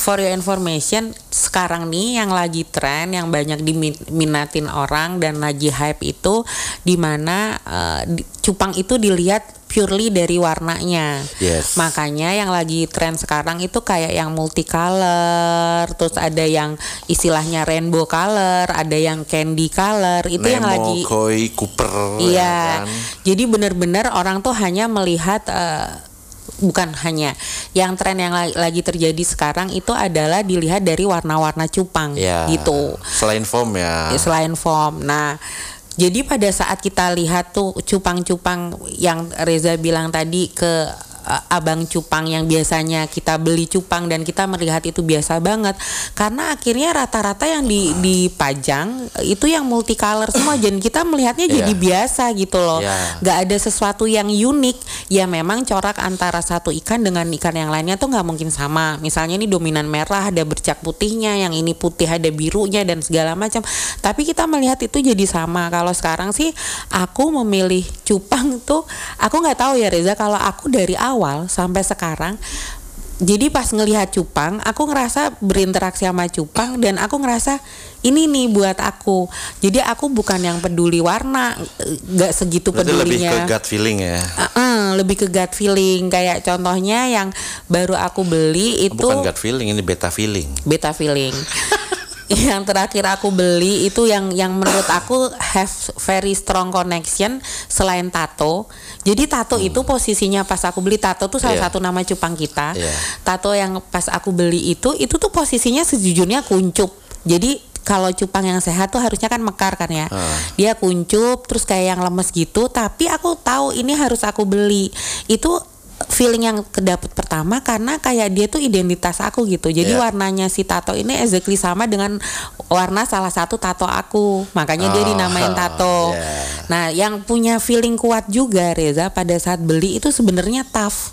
for your information, sekarang nih yang lagi tren, yang banyak diminatin orang dan lagi hype itu, di mana uh, di- cupang itu dilihat purely dari warnanya. Yes. Makanya yang lagi tren sekarang itu kayak yang multicolor, terus ada yang istilahnya rainbow color, ada yang candy color, itu yang Nemo, lagi koi, Cooper ya Iya. kan? Jadi benar-benar orang tuh hanya melihat eh, bukan hanya yang tren yang la- lagi terjadi sekarang itu adalah dilihat dari warna-warna cupang ya gitu. selain foam ya Ya, selain form. Nah, jadi pada saat kita lihat tuh cupang-cupang yang Reza bilang tadi ke abang cupang yang biasanya kita beli cupang dan kita melihat itu biasa banget. Karena akhirnya rata-rata yang di dipajang itu yang multicolor semua. *coughs* Dan kita melihatnya jadi Iya. biasa gitu loh. Iya. nggak ada sesuatu yang unik. Ya memang corak antara satu ikan dengan ikan yang lainnya tuh nggak mungkin sama. Misalnya ini dominan merah ada bercak putihnya yang ini putih ada birunya dan segala macam. Tapi kita melihat itu jadi sama. Kalau sekarang sih aku memilih cupang tuh aku nggak tahu ya Reza kalau aku dari awal sampai sekarang jadi pas ngelihat cupang, aku ngerasa berinteraksi sama cupang dan aku ngerasa ini nih buat aku. Jadi aku bukan yang peduli warna, nggak segitu Berarti lebih pedulinya. ke gut feeling ya Uh-uh, lebih ke gut feeling. Kayak contohnya yang baru aku beli itu bukan gut feeling ini beta feeling beta feeling. *laughs* yang terakhir aku beli itu yang yang menurut aku have very strong connection selain tato. Jadi tato itu posisinya pas aku beli tato tuh salah Hmm. Iya. satu nama cupang kita. Iya. Tato yang pas aku beli itu itu tuh posisinya sejujurnya kuncup. Jadi kalau cupang yang sehat tuh harusnya kan mekar kan ya. Ah. Dia kuncup terus kayak yang lemes gitu, tapi aku tahu ini harus aku beli. Itu feeling yang kedapet pertama karena kayak dia tuh identitas aku gitu. Jadi Iya. warnanya si tato ini exactly sama dengan warna salah satu tato aku. Makanya dia Oh, dinamain tato. yeah. Nah, yang punya feeling kuat juga Reza pada saat beli itu sebenarnya tough.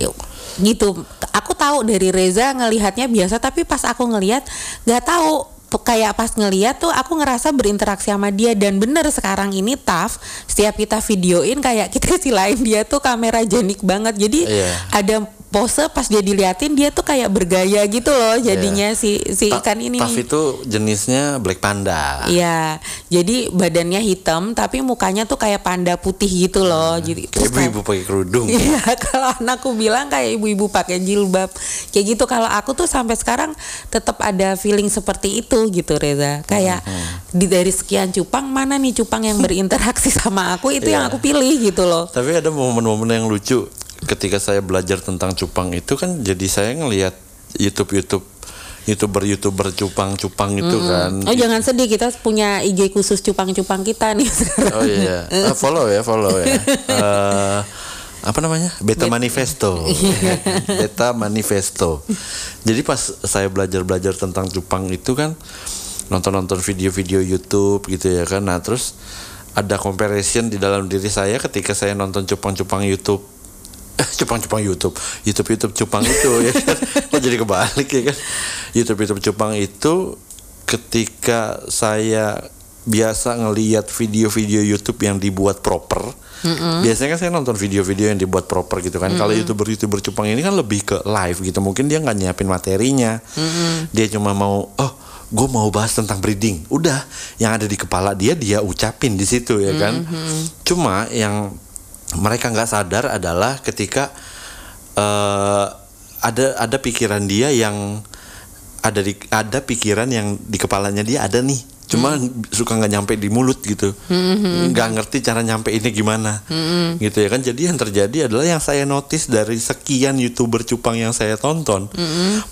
Yuk, gitu. Aku tahu dari Reza ngelihatnya biasa, tapi pas aku ngelihat nggak tahu Kayak pas ngelihat tuh aku ngerasa berinteraksi sama dia. Dan bener sekarang ini tough. Setiap kita videoin kayak kita *laughs* silain dia tuh kamera jenik banget. Jadi Iya. ada pose pas dia diliatin dia tuh kayak bergaya gitu loh jadinya si si Ta- ikan ini nih. itu jenisnya black panda Iya, jadi badannya hitam tapi mukanya tuh kayak panda putih gitu loh. Jadi terus kayak- ibu-ibu pakai kerudung Iya, *laughs* kalau anakku bilang kayak ibu-ibu pakai jilbab. Kayak gitu kalau aku tuh sampai sekarang tetap ada feeling seperti itu gitu Reza. Kayak di dari sekian cupang mana nih cupang yang berinteraksi *laughs* sama aku itu yang Iya. aku pilih gitu loh. Tapi ada momen-momen yang lucu ketika saya belajar tentang cupang itu kan jadi saya ngelihat YouTube-YouTube youtuber-youtuber cupang-cupang itu kan. Oh jangan sedih kita punya IG khusus cupang-cupang kita nih sekarang. Oh iya, Ah, *laughs* follow ya, follow ya. Eh, apa namanya? Beta Manifesto. *laughs* Beta Manifesto. Jadi pas saya belajar-belajar tentang cupang itu kan nonton-nonton video-video YouTube gitu ya kan. Nah, terus ada comparison di dalam diri saya ketika saya nonton cupang-cupang YouTube. *laughs* Cupang-cupang YouTube. YouTube-YouTube cupang itu ya kan. *laughs* Kok jadi kebalik ya kan. YouTube-YouTube cupang itu ketika saya biasa ngeliat video-video YouTube yang dibuat proper. Biasanya kan saya nonton video-video yang dibuat proper gitu kan. Kalau youtuber-youtuber cupang ini kan lebih ke live gitu. Mungkin dia nggak nyiapin materinya. Dia cuma mau, oh, gue mau bahas tentang breeding. Udah, yang ada di kepala dia dia ucapin di situ ya kan. Cuma yang mereka nggak sadar adalah ketika eh, ada ada pikiran dia yang ada di ada pikiran yang di kepalanya dia ada nih cuma suka nggak nyampe di mulut gitu nggak ngerti cara nyampe ini gimana gitu ya kan jadi yang terjadi adalah yang saya notice dari sekian youtuber cupang yang saya tonton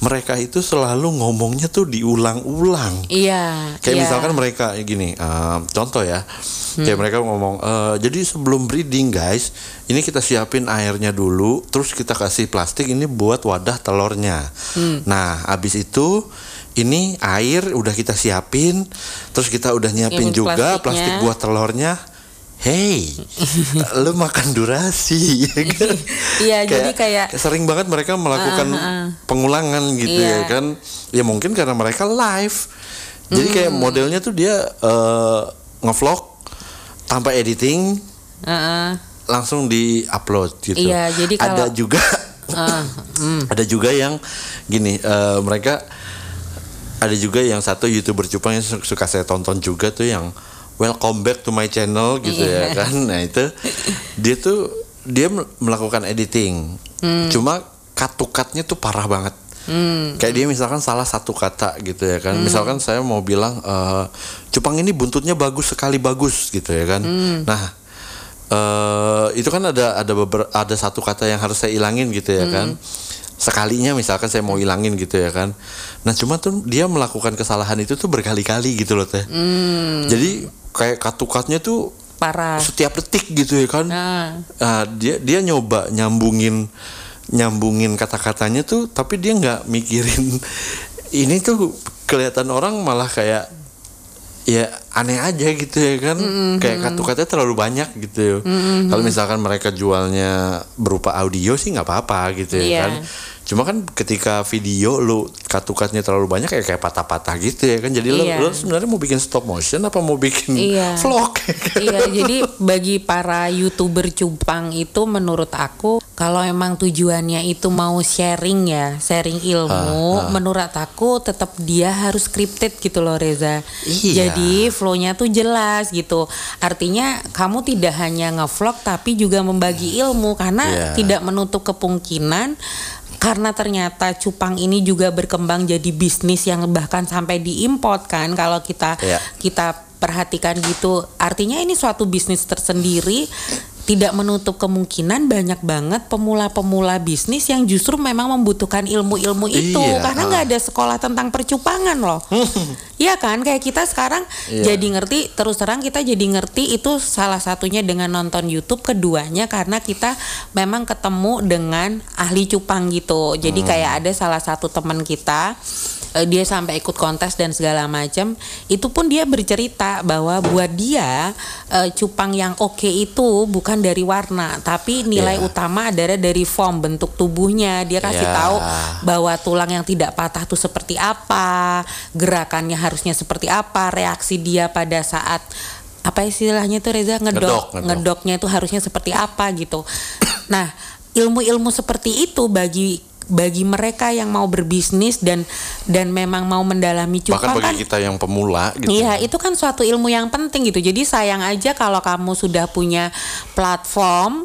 mereka itu selalu ngomongnya tuh diulang-ulang Iya. Kayak iya. misalkan mereka gini, eh, contoh ya, kayak mereka ngomong, eh, jadi sebelum breeding guys, ini kita siapin airnya dulu, terus kita kasih plastik ini buat wadah telurnya. Nah, abis itu ini air udah kita siapin, terus kita udah nyiapin Nyiapin juga plastiknya. plastik buat telurnya. Hey, *laughs* lu makan durasi, *laughs* ya kan? Iya, jadi kayak sering banget mereka melakukan pengulangan gitu ya Iya. kan ya mungkin karena mereka live jadi kayak modelnya tuh dia eh, ngevlog tanpa editing Heeh. langsung di upload gitu Iya, jadi ada kalau- juga Ah, mm. *laughs* ada juga yang gini eh, mereka ada juga yang satu youtuber cupang yang su- suka saya tonton juga tuh yang welcome back to my channel gitu ya Iya. kan. Nah itu dia tuh dia mel- melakukan editing. Cuma cut-to-cutnya tuh parah banget. Kayak dia misalkan salah satu kata gitu ya kan. Misalkan saya mau bilang eh, cupang ini buntutnya bagus sekali bagus gitu ya kan. Nah eh itu kan ada ada beber, ada satu kata yang harus saya ilangin gitu ya kan sekalinya misalkan saya mau ilangin gitu ya kan. Nah cuma tuh dia melakukan kesalahan itu tuh berkali-kali gitu loh teh. Jadi kayak katukatnya tuh parah. setiap detik gitu ya kan. Nah, Ah, dia dia nyoba nyambungin nyambungin kata-katanya tuh tapi dia nggak mikirin. *laughs* Ini tuh kelihatan orang malah kayak ya aneh aja gitu ya kan. Kayak kata-katanya terlalu banyak gitu kalau misalkan mereka jualnya berupa audio sih nggak apa-apa gitu ya Iya. kan cuma kan ketika video lu katukatnya terlalu banyak kayak kayak patah-patah gitu ya kan jadi lu- Iya. lu, sebenarnya mau bikin stop motion apa mau bikin Iya. vlog *laughs* iya, jadi bagi para youtuber cupang itu menurut aku kalau emang tujuannya itu mau sharing ya, sharing ilmu, menurut aku tetap dia harus scripted gitu loh Reza. Iya. Jadi flow-nya tuh jelas gitu. Artinya kamu tidak hanya ngevlog tapi juga membagi ilmu karena Iya. tidak menutup kemungkinan karena ternyata cupang ini juga berkembang jadi bisnis yang bahkan sampai diimport kan kalau kita Iya. kita perhatikan gitu artinya ini suatu bisnis tersendiri tidak menutup kemungkinan banyak banget pemula-pemula bisnis yang justru memang membutuhkan ilmu-ilmu itu. Iya, karena nggak ada sekolah tentang percupangan loh. *laughs* Iya kan? Kayak kita sekarang Iya. jadi ngerti terus terang kita jadi ngerti itu salah satunya dengan nonton YouTube keduanya karena kita memang ketemu dengan ahli cupang gitu. Jadi Hmm. kayak ada salah satu teman kita eh, dia sampai ikut kontes dan segala macam itu pun dia bercerita bahwa buat dia eh, cupang yang oke itu bukan dari warna tapi nilai Iya. utama adalah dari form bentuk tubuhnya dia kasih Iya. tahu bahwa tulang yang tidak patah itu seperti apa gerakannya harusnya seperti apa reaksi dia pada saat apa istilahnya tuh Reza Ngedok, ngedok ngedok. ngedoknya itu harusnya seperti apa gitu nah ilmu-ilmu seperti itu bagi bagi mereka yang mau berbisnis dan dan memang mau mendalami bahkan cupang kan bagi kita yang pemula gitu Iya, itu kan suatu ilmu yang penting gitu. Jadi sayang aja kalau kamu sudah punya platform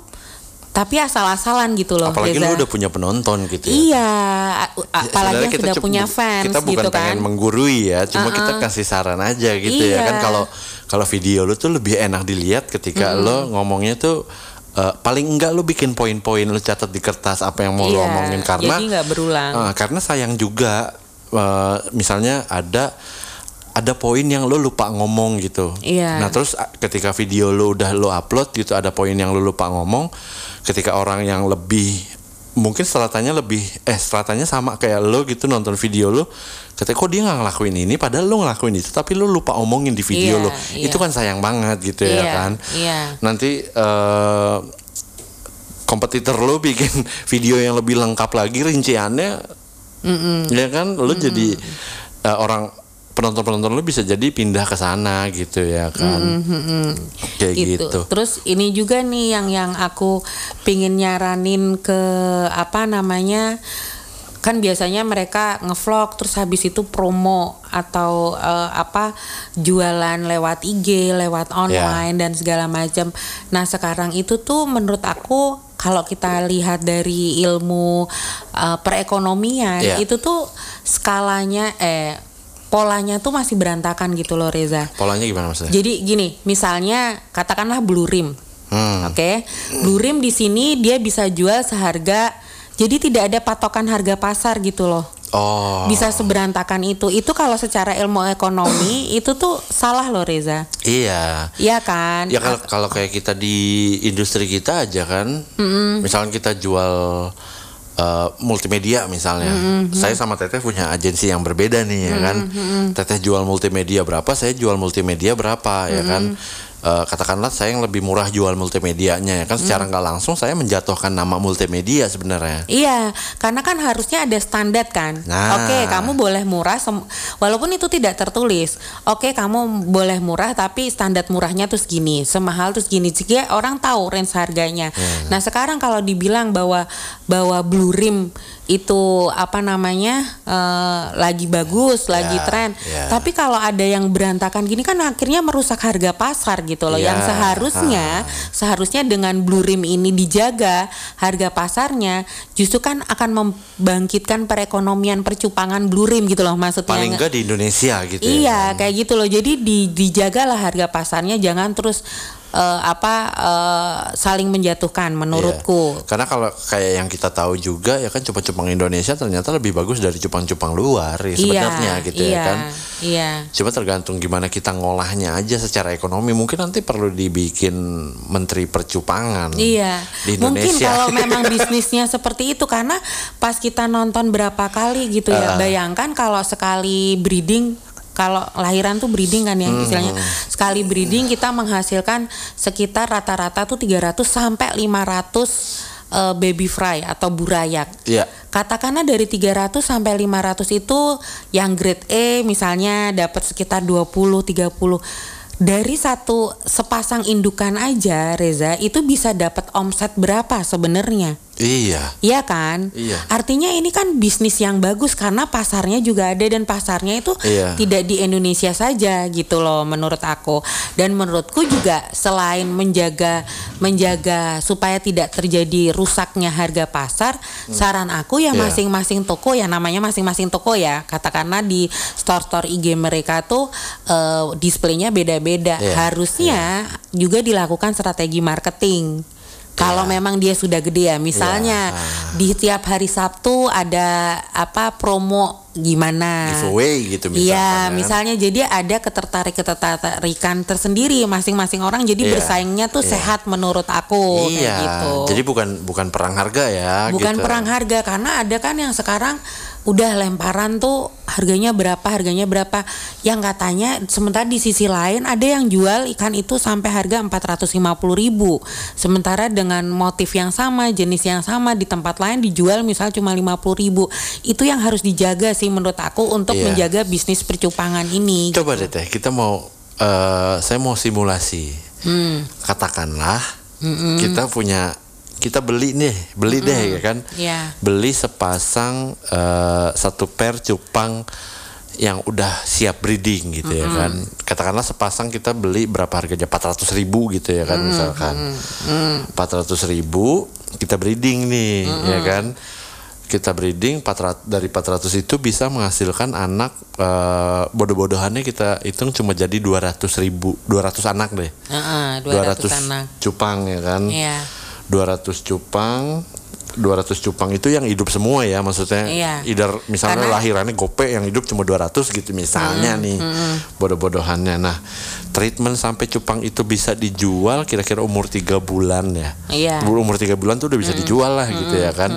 tapi asal-asalan gitu loh. apalagi Reza. lu udah punya penonton gitu ya Iya, Ya, apalagi yang sudah punya fans kita bukan gitu kan. pengen menggurui ya cuma kita kasih saran aja gitu ya Iya. kan kalau kalau video lu tuh lebih enak dilihat ketika lo ngomongnya tuh eh, paling enggak lu bikin poin-poin lu catat di kertas apa yang mau lu Iya, omongin karena jadi nggak berulang. eh, karena sayang juga eh, misalnya ada ada poin yang lo lupa ngomong gitu. Iya. Nah terus ketika video lo udah lo upload gitu ada poin yang lo lupa ngomong, ketika orang yang lebih mungkin stratanya lebih eh stratanya sama kayak lo gitu nonton video lo, ketika kok dia nggak ngelakuin ini padahal lo ngelakuin itu tapi lo lupa omongin di video Iya, lo, iya. itu kan sayang banget gitu ya Iya, kan. iya. Nanti eh, kompetitor lo bikin *laughs* video yang lebih lengkap lagi rinciannya ya kan lo jadi eh, orang penonton-penonton lo bisa jadi pindah ke sana gitu ya kan kayak gitu. gitu Terus ini juga nih yang yang aku pingin nyaranin ke apa namanya kan biasanya mereka ngevlog terus habis itu promo atau eh, apa jualan lewat IG, lewat online dan segala macam. Nah, sekarang itu tuh menurut aku kalau kita lihat dari ilmu eh, perekonomian Ya. itu tuh skalanya eh polanya tuh masih berantakan gitu loh Reza. Polanya gimana maksudnya? Jadi gini, misalnya katakanlah blue rim. Hmm. Oke. Blue rim di sini dia bisa jual seharga jadi tidak ada patokan harga pasar gitu loh. Oh. Bisa seberantakan itu. Itu kalau secara ilmu ekonomi *clears throat* itu tuh salah loh Reza. Iya. Iya kan? Ya kalau kalau kayak kita di industri kita aja kan, misalnya kita jual uh, multimedia misalnya, saya sama Teteh punya agensi yang berbeda nih ya kan, Teteh jual multimedia berapa, saya jual multimedia berapa ya kan, Uh, katakanlah saya yang lebih murah jual multimedianya ya kan, secara nggak langsung saya menjatuhkan nama multimedia sebenarnya. Iya, karena kan harusnya ada standar kan. Nah. Oke, kamu boleh murah, walaupun itu tidak tertulis. Oke, kamu boleh murah, tapi standar murahnya tuh segini, semahal tuh segini. Jika orang tahu range harganya. Nah, sekarang kalau dibilang bahwa bahwa blue rim itu apa namanya eh, lagi bagus, lagi tren. ya. Tapi kalau ada yang berantakan gini kan akhirnya merusak harga pasar gitu loh. Ya, Yang seharusnya seharusnya dengan blue rim ini dijaga harga pasarnya justru kan akan membangkitkan perekonomian percupangan blue rim gitu loh maksudnya. Paling enggak di Indonesia gitu ya. Iya, kayak gitu loh. Jadi di, dijagalah harga pasarnya jangan terus eh, apa eh, saling menjatuhkan menurutku. Iya. Karena kalau kayak yang kita tahu juga ya kan cupang-cupang Indonesia ternyata lebih bagus dari cupang-cupang luar ya, sebenarnya iya, gitu iya, ya kan. Iya. Cuma tergantung gimana kita ngolahnya aja secara ekonomi. Mungkin nanti perlu dibikin menteri percupangan. Iya, Di mungkin Indonesia. kalau *laughs* memang bisnisnya seperti itu karena pas kita nonton berapa kali gitu ya, Ah. bayangkan kalau sekali breeding, kalau lahiran tuh breeding kan Hmm. ya istilahnya, sekali breeding kita menghasilkan sekitar rata-rata tuh 300 sampai 500 eh, baby fry atau burayak. Iya. Katakanlah dari 300 sampai 500 itu yang grade E misalnya dapat sekitar 20 30 dari satu sepasang indukan aja Reza itu bisa dapat omset berapa sebenarnya? Iya. Iya kan? Iya. Artinya ini kan bisnis yang bagus karena pasarnya juga ada dan pasarnya itu Iya. tidak di Indonesia saja gitu loh menurut aku. Dan menurutku juga selain menjaga menjaga supaya tidak terjadi rusaknya harga pasar, saran aku ya Iya. masing-masing toko ya namanya masing-masing toko ya. Katakanlah di store-store IG mereka tuh eh, displaynya beda-beda. Iya. Harusnya juga dilakukan strategi marketing. Kalau memang dia sudah gede ya, misalnya di tiap hari Sabtu ada apa promo gimana? Giveaway gitu misalnya. Iya, kan. misalnya jadi ada ketertarik ketertarikan tersendiri masing-masing orang jadi Iya, bersaingnya tuh iya. sehat menurut aku kayak Iya. gitu. Jadi bukan bukan perang harga ya. Bukan gitu. perang harga karena ada kan yang sekarang udah lemparan tuh harganya berapa harganya berapa yang katanya sementara di sisi lain ada yang jual ikan itu sampai harga 450.000 sementara dengan motif yang sama jenis yang sama di tempat lain dijual misal cuma 50.000 itu yang harus dijaga sih menurut aku untuk Iya. menjaga bisnis percupangan ini Coba deh teh, kita mau eh, saya mau simulasi. Hmm. Katakanlah kita punya kita beli nih, beli deh ya kan. Iya. Beli sepasang eh, satu pair cupang yang udah siap breeding gitu ya kan. Katakanlah sepasang kita beli berapa harganya? 400 ribu gitu ya kan misalkan. 400 ribu kita breeding nih ya kan. Kita breeding 400, dari 400 itu bisa menghasilkan anak eh, bodoh-bodohannya kita hitung cuma jadi 200 ribu 200 anak deh. Heeh, 200, anak cupang ya kan. Iya. 200 cupang 200 cupang itu yang hidup semua ya maksudnya Iya. either misalnya Karena- lahirannya gope yang hidup cuma 200 gitu misalnya nih bodoh-bodohannya. Nah treatment sampai cupang itu bisa dijual kira-kira umur tiga bulan ya. Iya. umur tiga bulan tuh udah bisa dijual lah gitu ya kan.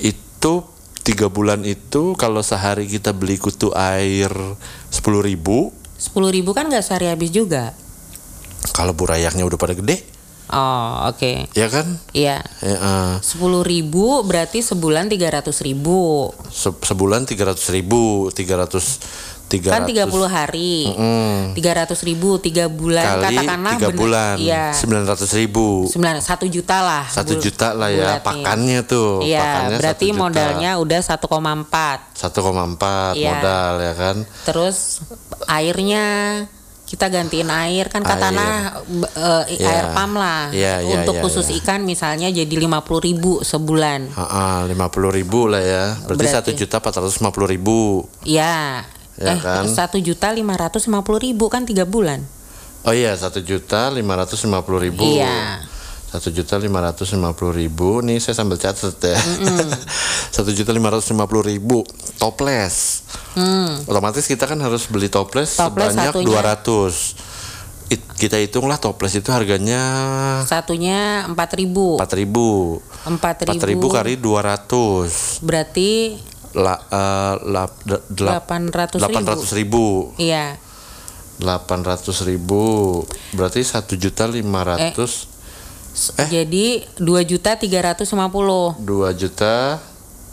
itu tiga bulan itu kalau sehari kita beli kutu air 10.000 ribu. 10.000 kan nggak sehari habis juga? Kalau burayaknya udah pada gede oh oke. Ya kan? Iya. Ya, eh, Sepuluh ribu berarti sebulan tiga ratus ribu. Se- sebulan tiga ratus ribu tiga ratus tiga kan 30 hari. Mm. tiga ratus ribu tiga bulan. Kali katakanlah tiga bener- bulan iya. sembilan ratus ribu. Sembilan satu juta lah. Satu juta lah ya bulatnya. pakannya tuh iya pakannya berarti satu juta. modalnya udah 1,4 1,4 Iya. modal ya kan? Terus airnya kita gantiin air kan katana b- eh, Iya. air pam lah Iya, iya, untuk iya, khusus iya. ikan misalnya jadi 50.000 ribu sebulan lima puluh ribu lah ya berarti satu juta empat ratus lima puluh ribu ya ya eh, kan? satu juta lima ratus lima puluh ribu kan tiga bulan. Oh iya, satu juta lima ratus lima puluh ribu. Iya. Satu juta lima ratus lima puluh ribu. Nih saya sambil catat ya. *laughs* Satu juta lima ratus lima puluh ribu toples. Hmm. Otomatis kita kan harus beli toples, Toples sebanyak dua ratus. Kita hitunglah toples itu harganya Satunya empat ribu. empat ribu. Empat ribu. Kali dua ratus. Berarti La, eh, la- de- delap- 800 ribu. delapan ratus ribu. iya. Delapan ratus ribu. Berarti satu juta lima ratus. Eh. Jadi dua juta tiga ratus lima puluh. Dua juta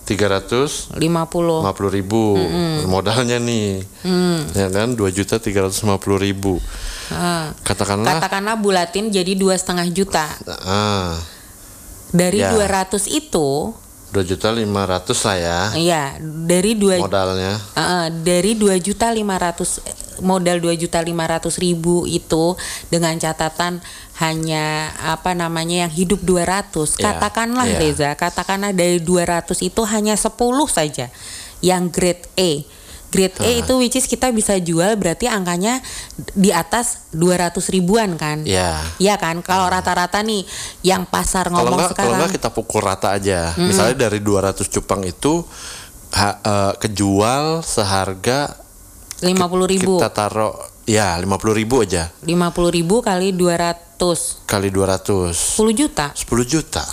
tiga ratus Lima puluh. lima puluh ribu modalnya nih Hmm. ya kan dua juta tiga ratus lima puluh ribu Ah. katakanlah Katakanlah bulatin jadi dua setengah juta. ah Dari Ya. 200 itu, dua juta lima ratus lah ya. Iya, dari dua modalnya. Uh, dari 2 juta 500 modal 2 juta 500 ribu itu dengan catatan hanya apa namanya yang hidup 200 Ya, katakanlah ya. Reza katakanlah dari 200 itu hanya 10 saja yang grade A grade A itu which is kita bisa jual berarti angkanya di atas 200 ribuan kan? Ya Iya kan? Kalau rata-rata nih yang pasar kalau ngomong nggak kalau sekarang. nggak kita pukul rata aja. Misalnya dari 200 cupang itu ha- eh, kejual seharga 50 ribu. kita taruh ya 50 ribu aja. 50 ribu kali 200 kali 200 10 juta? 10 juta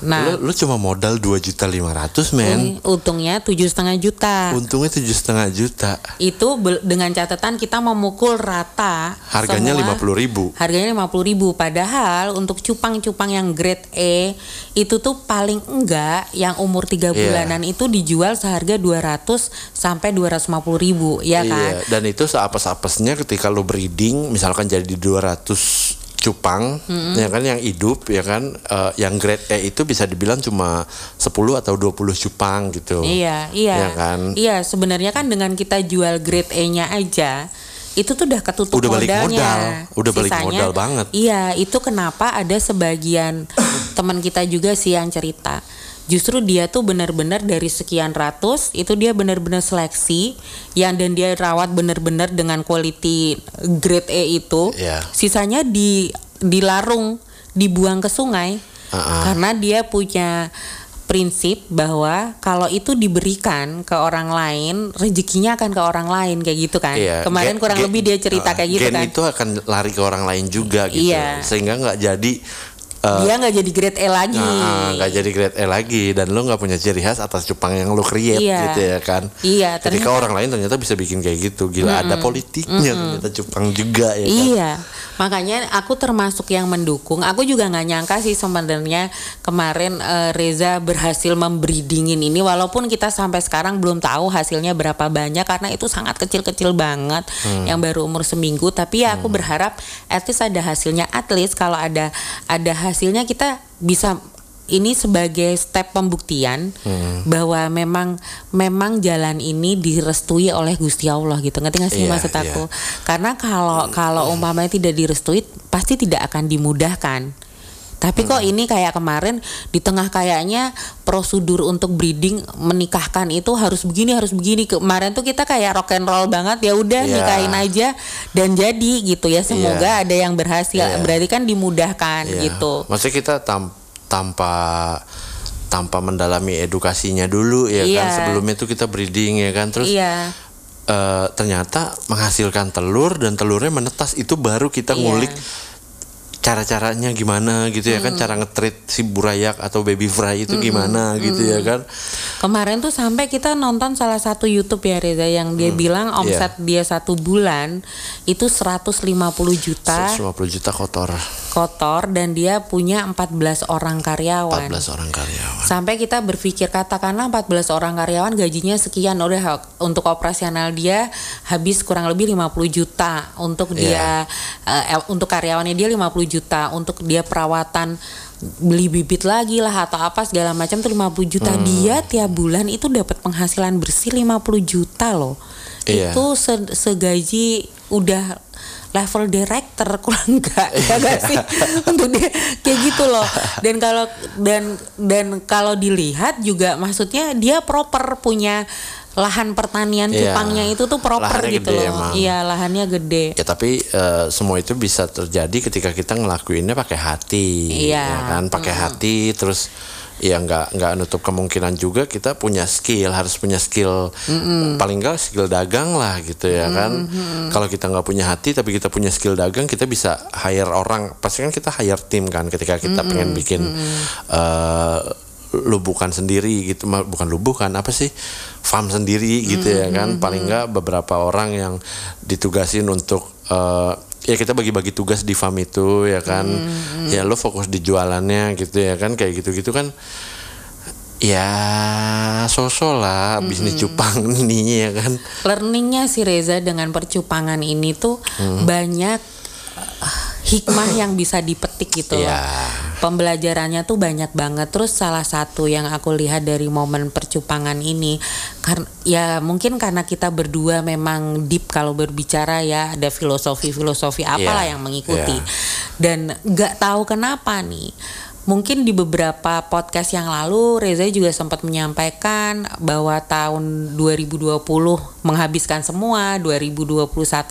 Nah, lu, lu cuma modal 2 juta 500 men un- untungnya tujuh setengah juta. untungnya tujuh setengah juta Itu dengan catatan kita memukul rata. harganya lima puluh ribu Harganya 50 ribu. Padahal untuk cupang-cupang yang grade E itu tuh paling enggak yang umur tiga Iya. bulanan itu dijual seharga 200 sampai 250 ribu, ya kan? Iya, dan itu seapes-apesnya ketika lu breeding, misalkan jadi 200 cupang, ya kan yang hidup, ya kan, eh, yang grade E itu bisa dibilang cuma 10 atau 20 cupang gitu. Iya, iya. Ya kan? Iya, sebenarnya kan dengan kita jual grade E-nya aja itu tuh udah ketutup Udah balik modalnya. modal, udah balik modal banget. Iya, itu kenapa ada sebagian *coughs* teman kita juga sih yang cerita. Justru dia tuh benar-benar dari sekian ratus itu dia benar-benar seleksi yang dan dia rawat benar-benar dengan quality grade E itu. Iya. Sisanya di dilarung, dibuang ke sungai. Ah-ah. Karena dia punya prinsip bahwa kalau itu diberikan ke orang lain, rezekinya akan ke orang lain kayak gitu kan. Iya, Kemarin gen- kurang gen- lebih dia cerita eh, kayak gitu gen kan. itu akan lari ke orang lain juga gitu. Iya. Sehingga nggak jadi eh, dia nggak jadi grade E lagi. Nah, nggak jadi grade E lagi dan lu nggak punya ciri khas atas cupang yang lu create Iya. gitu ya kan. Iya, Ketika ternyata- orang lain ternyata bisa bikin kayak gitu. Gila ada politiknya ternyata cupang juga ya kan. Makanya aku termasuk yang mendukung. Aku juga nggak nyangka sih sebenarnya kemarin eh, Reza berhasil membreedingin ini, walaupun kita sampai sekarang belum tahu hasilnya berapa banyak karena itu sangat kecil-kecil banget, yang baru umur seminggu. Tapi ya aku berharap at least ada hasilnya. At least kalau ada ada hasilnya kita bisa ini sebagai step pembuktian bahwa memang memang jalan ini direstui oleh Gusti Allah gitu. Ngerti nggak sih Iya, maksud iya. aku? Karena kalau kalau umpamanya tidak direstui pasti tidak akan dimudahkan. Tapi kok ini kayak kemarin di tengah kayaknya prosedur untuk breeding menikahkan itu harus begini harus begini. Kemarin tuh kita kayak rock and roll banget ya udah Iya. nikahin aja dan jadi gitu ya. Semoga ada yang berhasil. Iya. Berarti kan dimudahkan Iya. gitu. Maksudnya kita tam- tanpa tanpa mendalami edukasinya dulu ya Iya. kan sebelumnya itu kita breeding ya kan terus Iya. eh, ternyata menghasilkan telur dan telurnya menetas itu baru kita Iya. ngulik cara-caranya gimana gitu ya kan Hmm. cara ngetrit si burayak atau baby fry itu gimana gitu ya kan Kemarin tuh sampai kita nonton salah satu YouTube ya Reza yang dia bilang Iya. omset dia satu bulan itu 150 juta 150 juta kotor kotor dan dia punya 14 orang karyawan. 14 orang karyawan Sampai kita berpikir katakanlah 14 orang karyawan gajinya sekian udah untuk operasional dia habis kurang lebih 50 juta untuk dia Iya. eh, untuk karyawannya dia 50 juta untuk dia perawatan beli bibit lagi lah atau apa segala macam tuh 50 juta Hmm. dia tiap bulan itu dapat penghasilan bersih 50 juta loh. Iya. Itu se- segaji udah level director *laughs* kurang enggak ya gak sih *laughs* untuk dia kayak gitu loh dan kalau dan dan kalau dilihat juga maksudnya dia proper punya lahan pertanian Iya. cupangnya itu tuh proper Lahannya gitu gede loh. emang. Iya, lahannya gede. Ya tapi eh, semua itu bisa terjadi ketika kita ngelakuinnya pakai hati, Iya. ya kan? Pakai hati, terus ya nggak nggak nutup kemungkinan juga kita punya skill, harus punya skill paling nggak skill dagang lah gitu ya kan? Kalau kita nggak punya hati tapi kita punya skill dagang, kita bisa hire orang. Pasti kan kita hire tim kan ketika kita pengen bikin eh, lubukan sendiri gitu, bukan lubukan apa sih? Farm sendiri gitu ya kan? Paling nggak beberapa orang yang ditugasin untuk eh, ya kita bagi-bagi tugas di farm itu ya kan. Ya lo fokus di jualannya gitu ya kan. Kayak gitu-gitu kan ya sosok lah bisnis cupang *laughs* ini ya kan. Learningnya si Reza dengan percupangan ini tuh Hmm. banyak hikmah yang bisa dipetik gitu loh. ya Pembelajarannya tuh banyak banget. Terus salah satu yang aku lihat dari momen percupangan ini, karena ya mungkin karena kita berdua memang deep kalau berbicara ya ada filosofi-filosofi apalah Iya, yang mengikuti. iya. Dan nggak tahu kenapa nih. Mungkin di beberapa podcast yang lalu Reza juga sempat menyampaikan bahwa tahun 2020 menghabiskan semua, 2021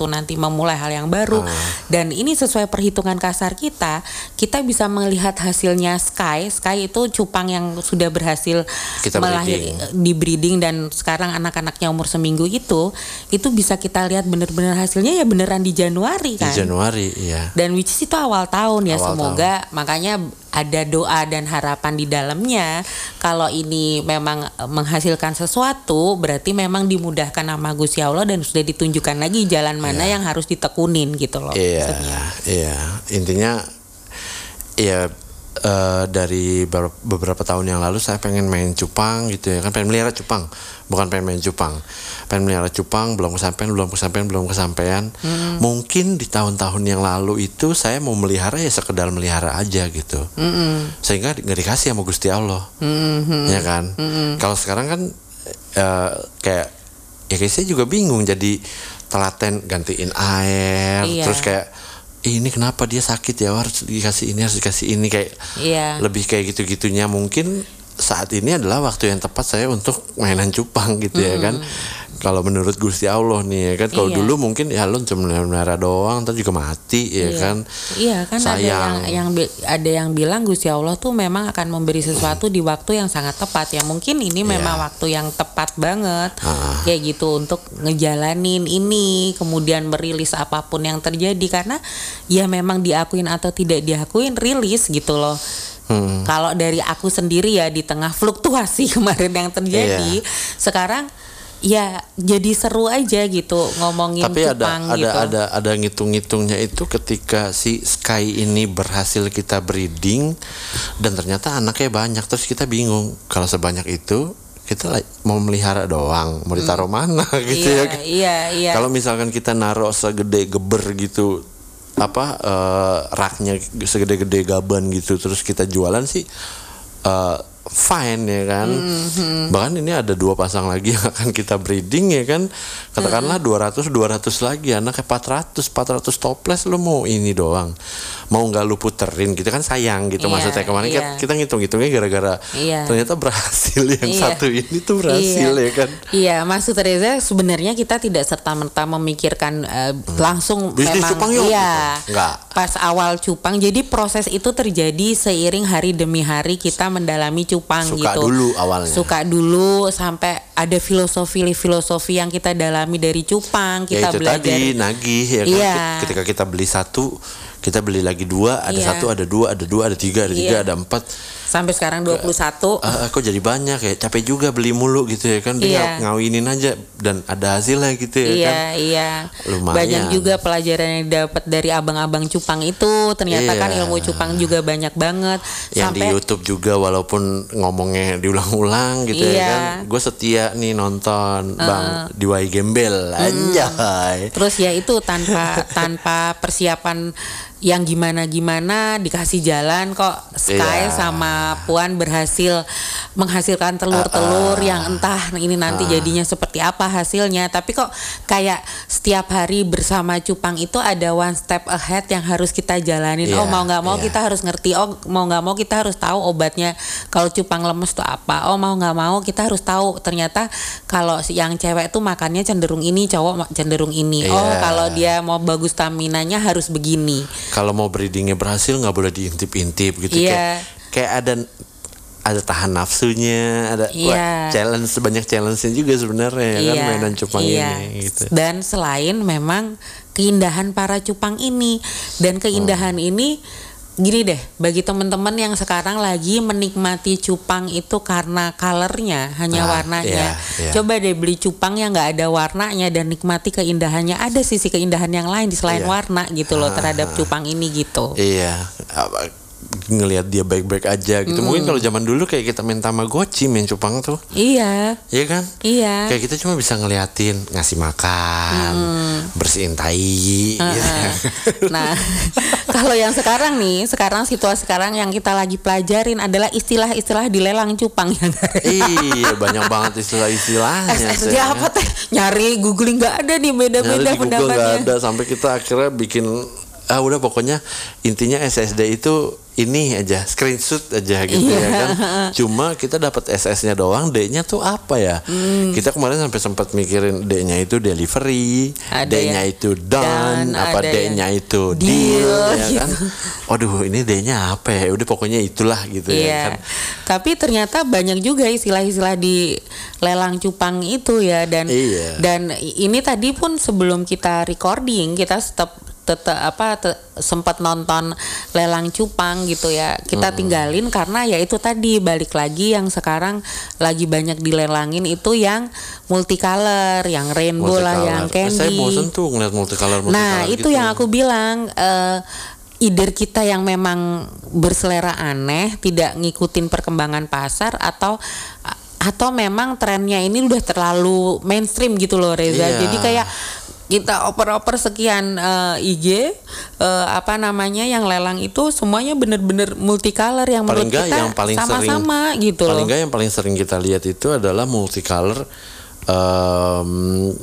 nanti memulai hal yang baru. Dan ini sesuai perhitungan kasar kita, kita bisa melihat hasilnya Sky. Sky itu cupang yang sudah berhasil Kita melahir- breeding. di breeding dan sekarang anak-anaknya umur seminggu itu, itu bisa kita lihat bener-bener hasilnya ya beneran di Januari di kan. Januari ya Dan which is itu awal tahun ya Awal semoga makanya ada doa dan harapan di dalamnya kalau ini memang menghasilkan sesuatu berarti memang dimudahkan sama Gusti Allah dan sudah ditunjukkan lagi jalan mana yang harus ditekunin gitu loh. Iya, iya. Intinya, ya eh, dari ber- beberapa tahun yang lalu saya pengen main cupang gitu ya kan, pengen melihara cupang, bukan pengen main cupang, pengen melihara cupang, belum kesampaian, belum kesampaian, belum kesampaian. Mungkin di tahun-tahun yang lalu itu saya mau melihara ya sekedar melihara aja gitu, sehingga di- nggak dikasih sama Gusti Allah, ya kan. Kalau sekarang kan eh, kayak ya kayak saya juga bingung jadi telaten gantiin air Iya. terus kayak "Ih, ini kenapa dia sakit ya harus dikasih ini harus dikasih ini kayak Iya. lebih kayak gitu-gitunya mungkin saat ini adalah waktu yang tepat saya untuk mainan cupang gitu ya kan kalau menurut Gusti Allah nih ya kan kalau Iya. dulu mungkin ya lo cuma melihara doang ntar juga mati ya Iya. kan Iya kan ada yang Sayang. yang ada yang bilang Gusti Allah tuh memang akan memberi sesuatu di waktu yang sangat tepat ya. Mungkin ini memang Iya. waktu yang tepat banget. Ah. Kayak gitu untuk ngejalanin ini, kemudian merilis apa pun yang terjadi karena ya memang diakuin atau tidak diakuin rilis gitu loh. Hmm. Kalau dari aku sendiri ya di tengah fluktuasi *laughs* kemarin yang terjadi, Iya. sekarang ya jadi seru aja gitu ngomongin tapi ada cupang ada gitu. ada ada ngitung-ngitungnya itu ketika si Sky ini berhasil kita breeding dan ternyata anaknya banyak terus kita bingung kalau sebanyak itu kita mau melihara doang mau ditaruh mana *laughs* gitu iya, ya kan Iya, iya. kalau misalkan kita naruh segede geber gitu apa eh, raknya segede-gede gaban gitu terus kita jualan sih eh, fine ya kan Mm-hmm. bahkan ini ada dua pasang lagi yang akan kita breeding ya kan katakanlah Mm-hmm. 200 200 lagi anaknya 400 400 toples lu mau ini doang mau nggak lu puterin gitu kan sayang gitu Iya, maksudnya kemarin iya. kita, kita ngitung-ngitungnya gara-gara Iya. ternyata berhasil yang Iya. satu ini tuh berhasil Iya. ya kan Iya, maksud Reza sebenarnya kita tidak serta merta memikirkan langsung Hmm. Bisnis memang cupang yuk, iya. gitu. Enggak. Pas awal cupang, jadi proses itu terjadi seiring hari demi hari kita mendalami cupang Suka gitu. dulu awalnya. Suka dulu sampai ada filosofi-filosofi yang kita dalami dari cupang, ya kita itu belajar. tadi nagih ya kan Iya. ketika kita beli satu kita beli lagi dua ada Iya. satu ada dua ada dua ada tiga ada tiga Iya. ada empat Sampai sekarang 21. ah kok jadi banyak ya capek juga beli mulu gitu ya kan Iya. ngawinin aja dan ada hasilnya gitu ya Iya, kan iya. Lumayan. Banyak juga pelajaran yang didapat dari abang-abang cupang itu. Ternyata kan Iya. ilmu cupang juga banyak banget. yang di YouTube juga walaupun ngomongnya diulang-ulang gitu ya Iya. kan. Gue setia nih nonton bang Diwai Gembel anjay. Terus ya itu tanpa tanpa persiapan yang gimana gimana dikasih jalan kok Sky Iya. sama Puan berhasil menghasilkan telur-telur yang entah ini nanti jadinya seperti apa hasilnya. Tapi kok kayak setiap hari bersama cupang itu ada one step ahead yang harus kita jalanin. Iya, oh mau nggak mau iya. kita harus ngerti. Oh mau nggak mau kita harus tahu obatnya kalau cupang lemes itu apa. Oh mau nggak mau kita harus tahu ternyata kalau yang cewek tuh makannya cenderung ini, cowok cenderung ini. Oh Iya. kalau dia mau bagus staminanya harus begini. Kalau mau breedingnya berhasil nggak boleh diintip-intip gitu Iya. kayak kayak ada ada tahan nafsunya ada wah, Iya. challenge sebanyak challenge-nya juga sebenarnya ya kan mainan cupang iya. ini gitu Dan selain memang keindahan para cupang ini dan keindahan Hmm. ini gini deh, bagi teman-teman yang sekarang lagi menikmati cupang itu karena colornya, hanya Ah, warnanya. iya, iya. Coba deh beli cupang yang nggak ada warnanya dan nikmati keindahannya. Ada sisi keindahan yang lain di selain Iya. warna gitu loh Ah, terhadap ah. cupang ini gitu. iya ngelihat dia baik-baik aja gitu mungkin Hmm. kalau zaman dulu kayak kita main tamagotchi main cupang tuh Iya, Iya kan iya. kayak kita cuma bisa ngeliatin ngasih makan bersihin tai gitu. Heeh. *laughs* Nah, *laughs* kalau yang sekarang nih, sekarang situasi sekarang yang kita lagi pelajarin adalah istilah-istilah di lelang cupang ya. iya banyak banget istilah-istilahnya *laughs* SSD apa teh? Nyari googling nggak ada nih beda-beda di Google nggak pendapatnya. ada sampai kita akhirnya bikin ah udah pokoknya intinya SSD itu ini aja screenshot aja gitu Iya. ya kan cuma kita dapat SS-nya doang D-nya tuh apa ya Hmm. kita kemarin sampai sempat mikirin D-nya itu delivery D-nya itu done, done, apa D-nya yang itu deal, deal, ya gitu. kan waduh ini D-nya apa ya udah pokoknya itulah gitu ya Iya. kan Tapi ternyata banyak juga istilah-istilah di lelang cupang itu ya dan Iya. dan ini tadi pun sebelum kita recording kita tetap tetap apa te- sempat nonton lelang cupang gitu ya. Kita tinggalin karena ya itu tadi balik lagi yang sekarang lagi banyak dilelangin itu yang multicolor, yang rainbow lah, yang Multicolor. Eh, candy. saya bosen tuh ngeliat multicolor multicolor Nah, itu gitu. yang aku bilang eh either kita yang memang berselera aneh, tidak ngikutin perkembangan pasar atau atau memang trennya ini udah terlalu mainstream gitu loh Reza. Iya. Jadi kayak kita oper-oper sekian eh, IG eh, apa namanya yang lelang itu semuanya bener-bener multicolor yang paling menurut kita yang paling sering sama-sama gitu paling loh. enggak yang paling sering kita lihat itu adalah multicolor em,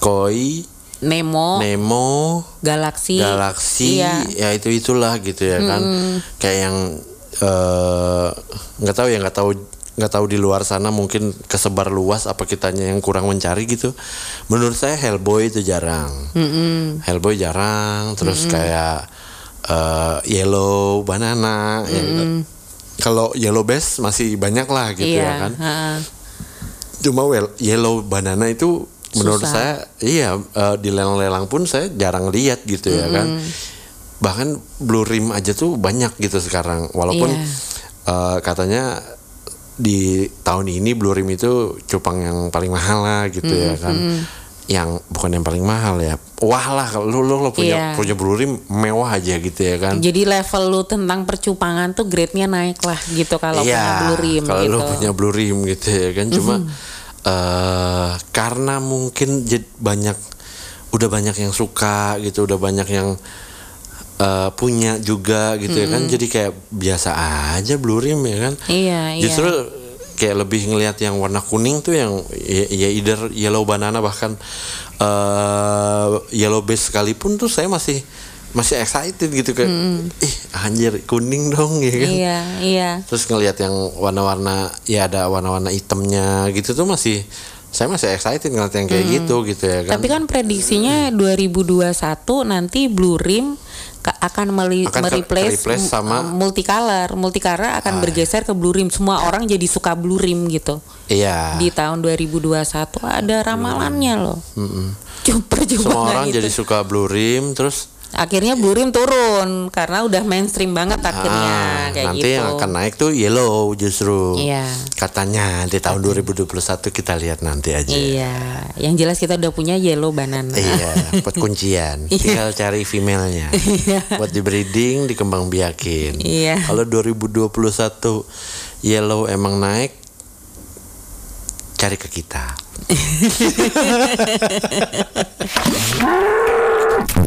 koi Nemo, Nemo Galaxy, Galaxy iya. ya itu itulah gitu ya kan kayak yang eh, nggak tahu ya nggak tahu nggak tahu di luar sana mungkin kesebar luas apa kitanya yang kurang mencari gitu menurut saya Hellboy itu jarang Hellboy jarang terus kayak eh, Yellow Banana ya gitu. kalau Yellow Best masih banyak lah gitu iya, ya kan heeh. cuma well, Yellow Banana itu menurut Susah. saya iya eh, di lelang-lelang pun saya jarang lihat gitu ya kan bahkan blue rim aja tuh banyak gitu sekarang walaupun Iya. eh, katanya di tahun ini blue rim itu cupang yang paling mahal lah gitu ya kan. Yang bukan yang paling mahal ya. Wah lah kalau lu, lu, lu punya Iya. punya blue rim mewah aja gitu ya kan. Jadi level lu tentang percupangan tuh grade-nya naik lah gitu kalau punya blue rim kalau gitu. lu punya blue rim gitu ya kan. Cuma eh karena mungkin banyak udah banyak yang suka gitu udah banyak yang eh, punya juga gitu ya kan. Jadi kayak biasa aja blue rim ya kan. Iya, iya. justru kayak lebih ngelihat yang warna kuning tuh yang ya, ya either yellow banana bahkan eh yellow base sekalipun tuh saya masih masih excited gitu kayak ih anjir kuning dong ya kan. Iya, iya. terus ngelihat yang warna-warna ya ada warna-warna hitamnya gitu tuh masih saya masih excited ngeliat yang kayak gitu gitu ya kan. Tapi kan prediksinya 2021 nanti blue rim akan meli- Akan ke- mereplace replace sama- multicolor. Multicolor akan bergeser ke blue rim. Semua orang jadi suka blue rim gitu. iya Di tahun 2021 ada ramalannya loh. Super semua orang jadi suka blue rim terus akhirnya blue rim turun karena udah mainstream banget akhirnya ah, kayak nanti gitu. yang akan naik tuh yellow justru Iya. katanya di tahun 2021 kita lihat nanti aja Iya, yang jelas kita udah punya yellow banana. *laughs* Iya, buat kuncian. *laughs* Tinggal cari female-nya. buat di breeding, dikembang biakin. Iya. Kalau 2021 yellow emang naik, cari ke kita. *laughs*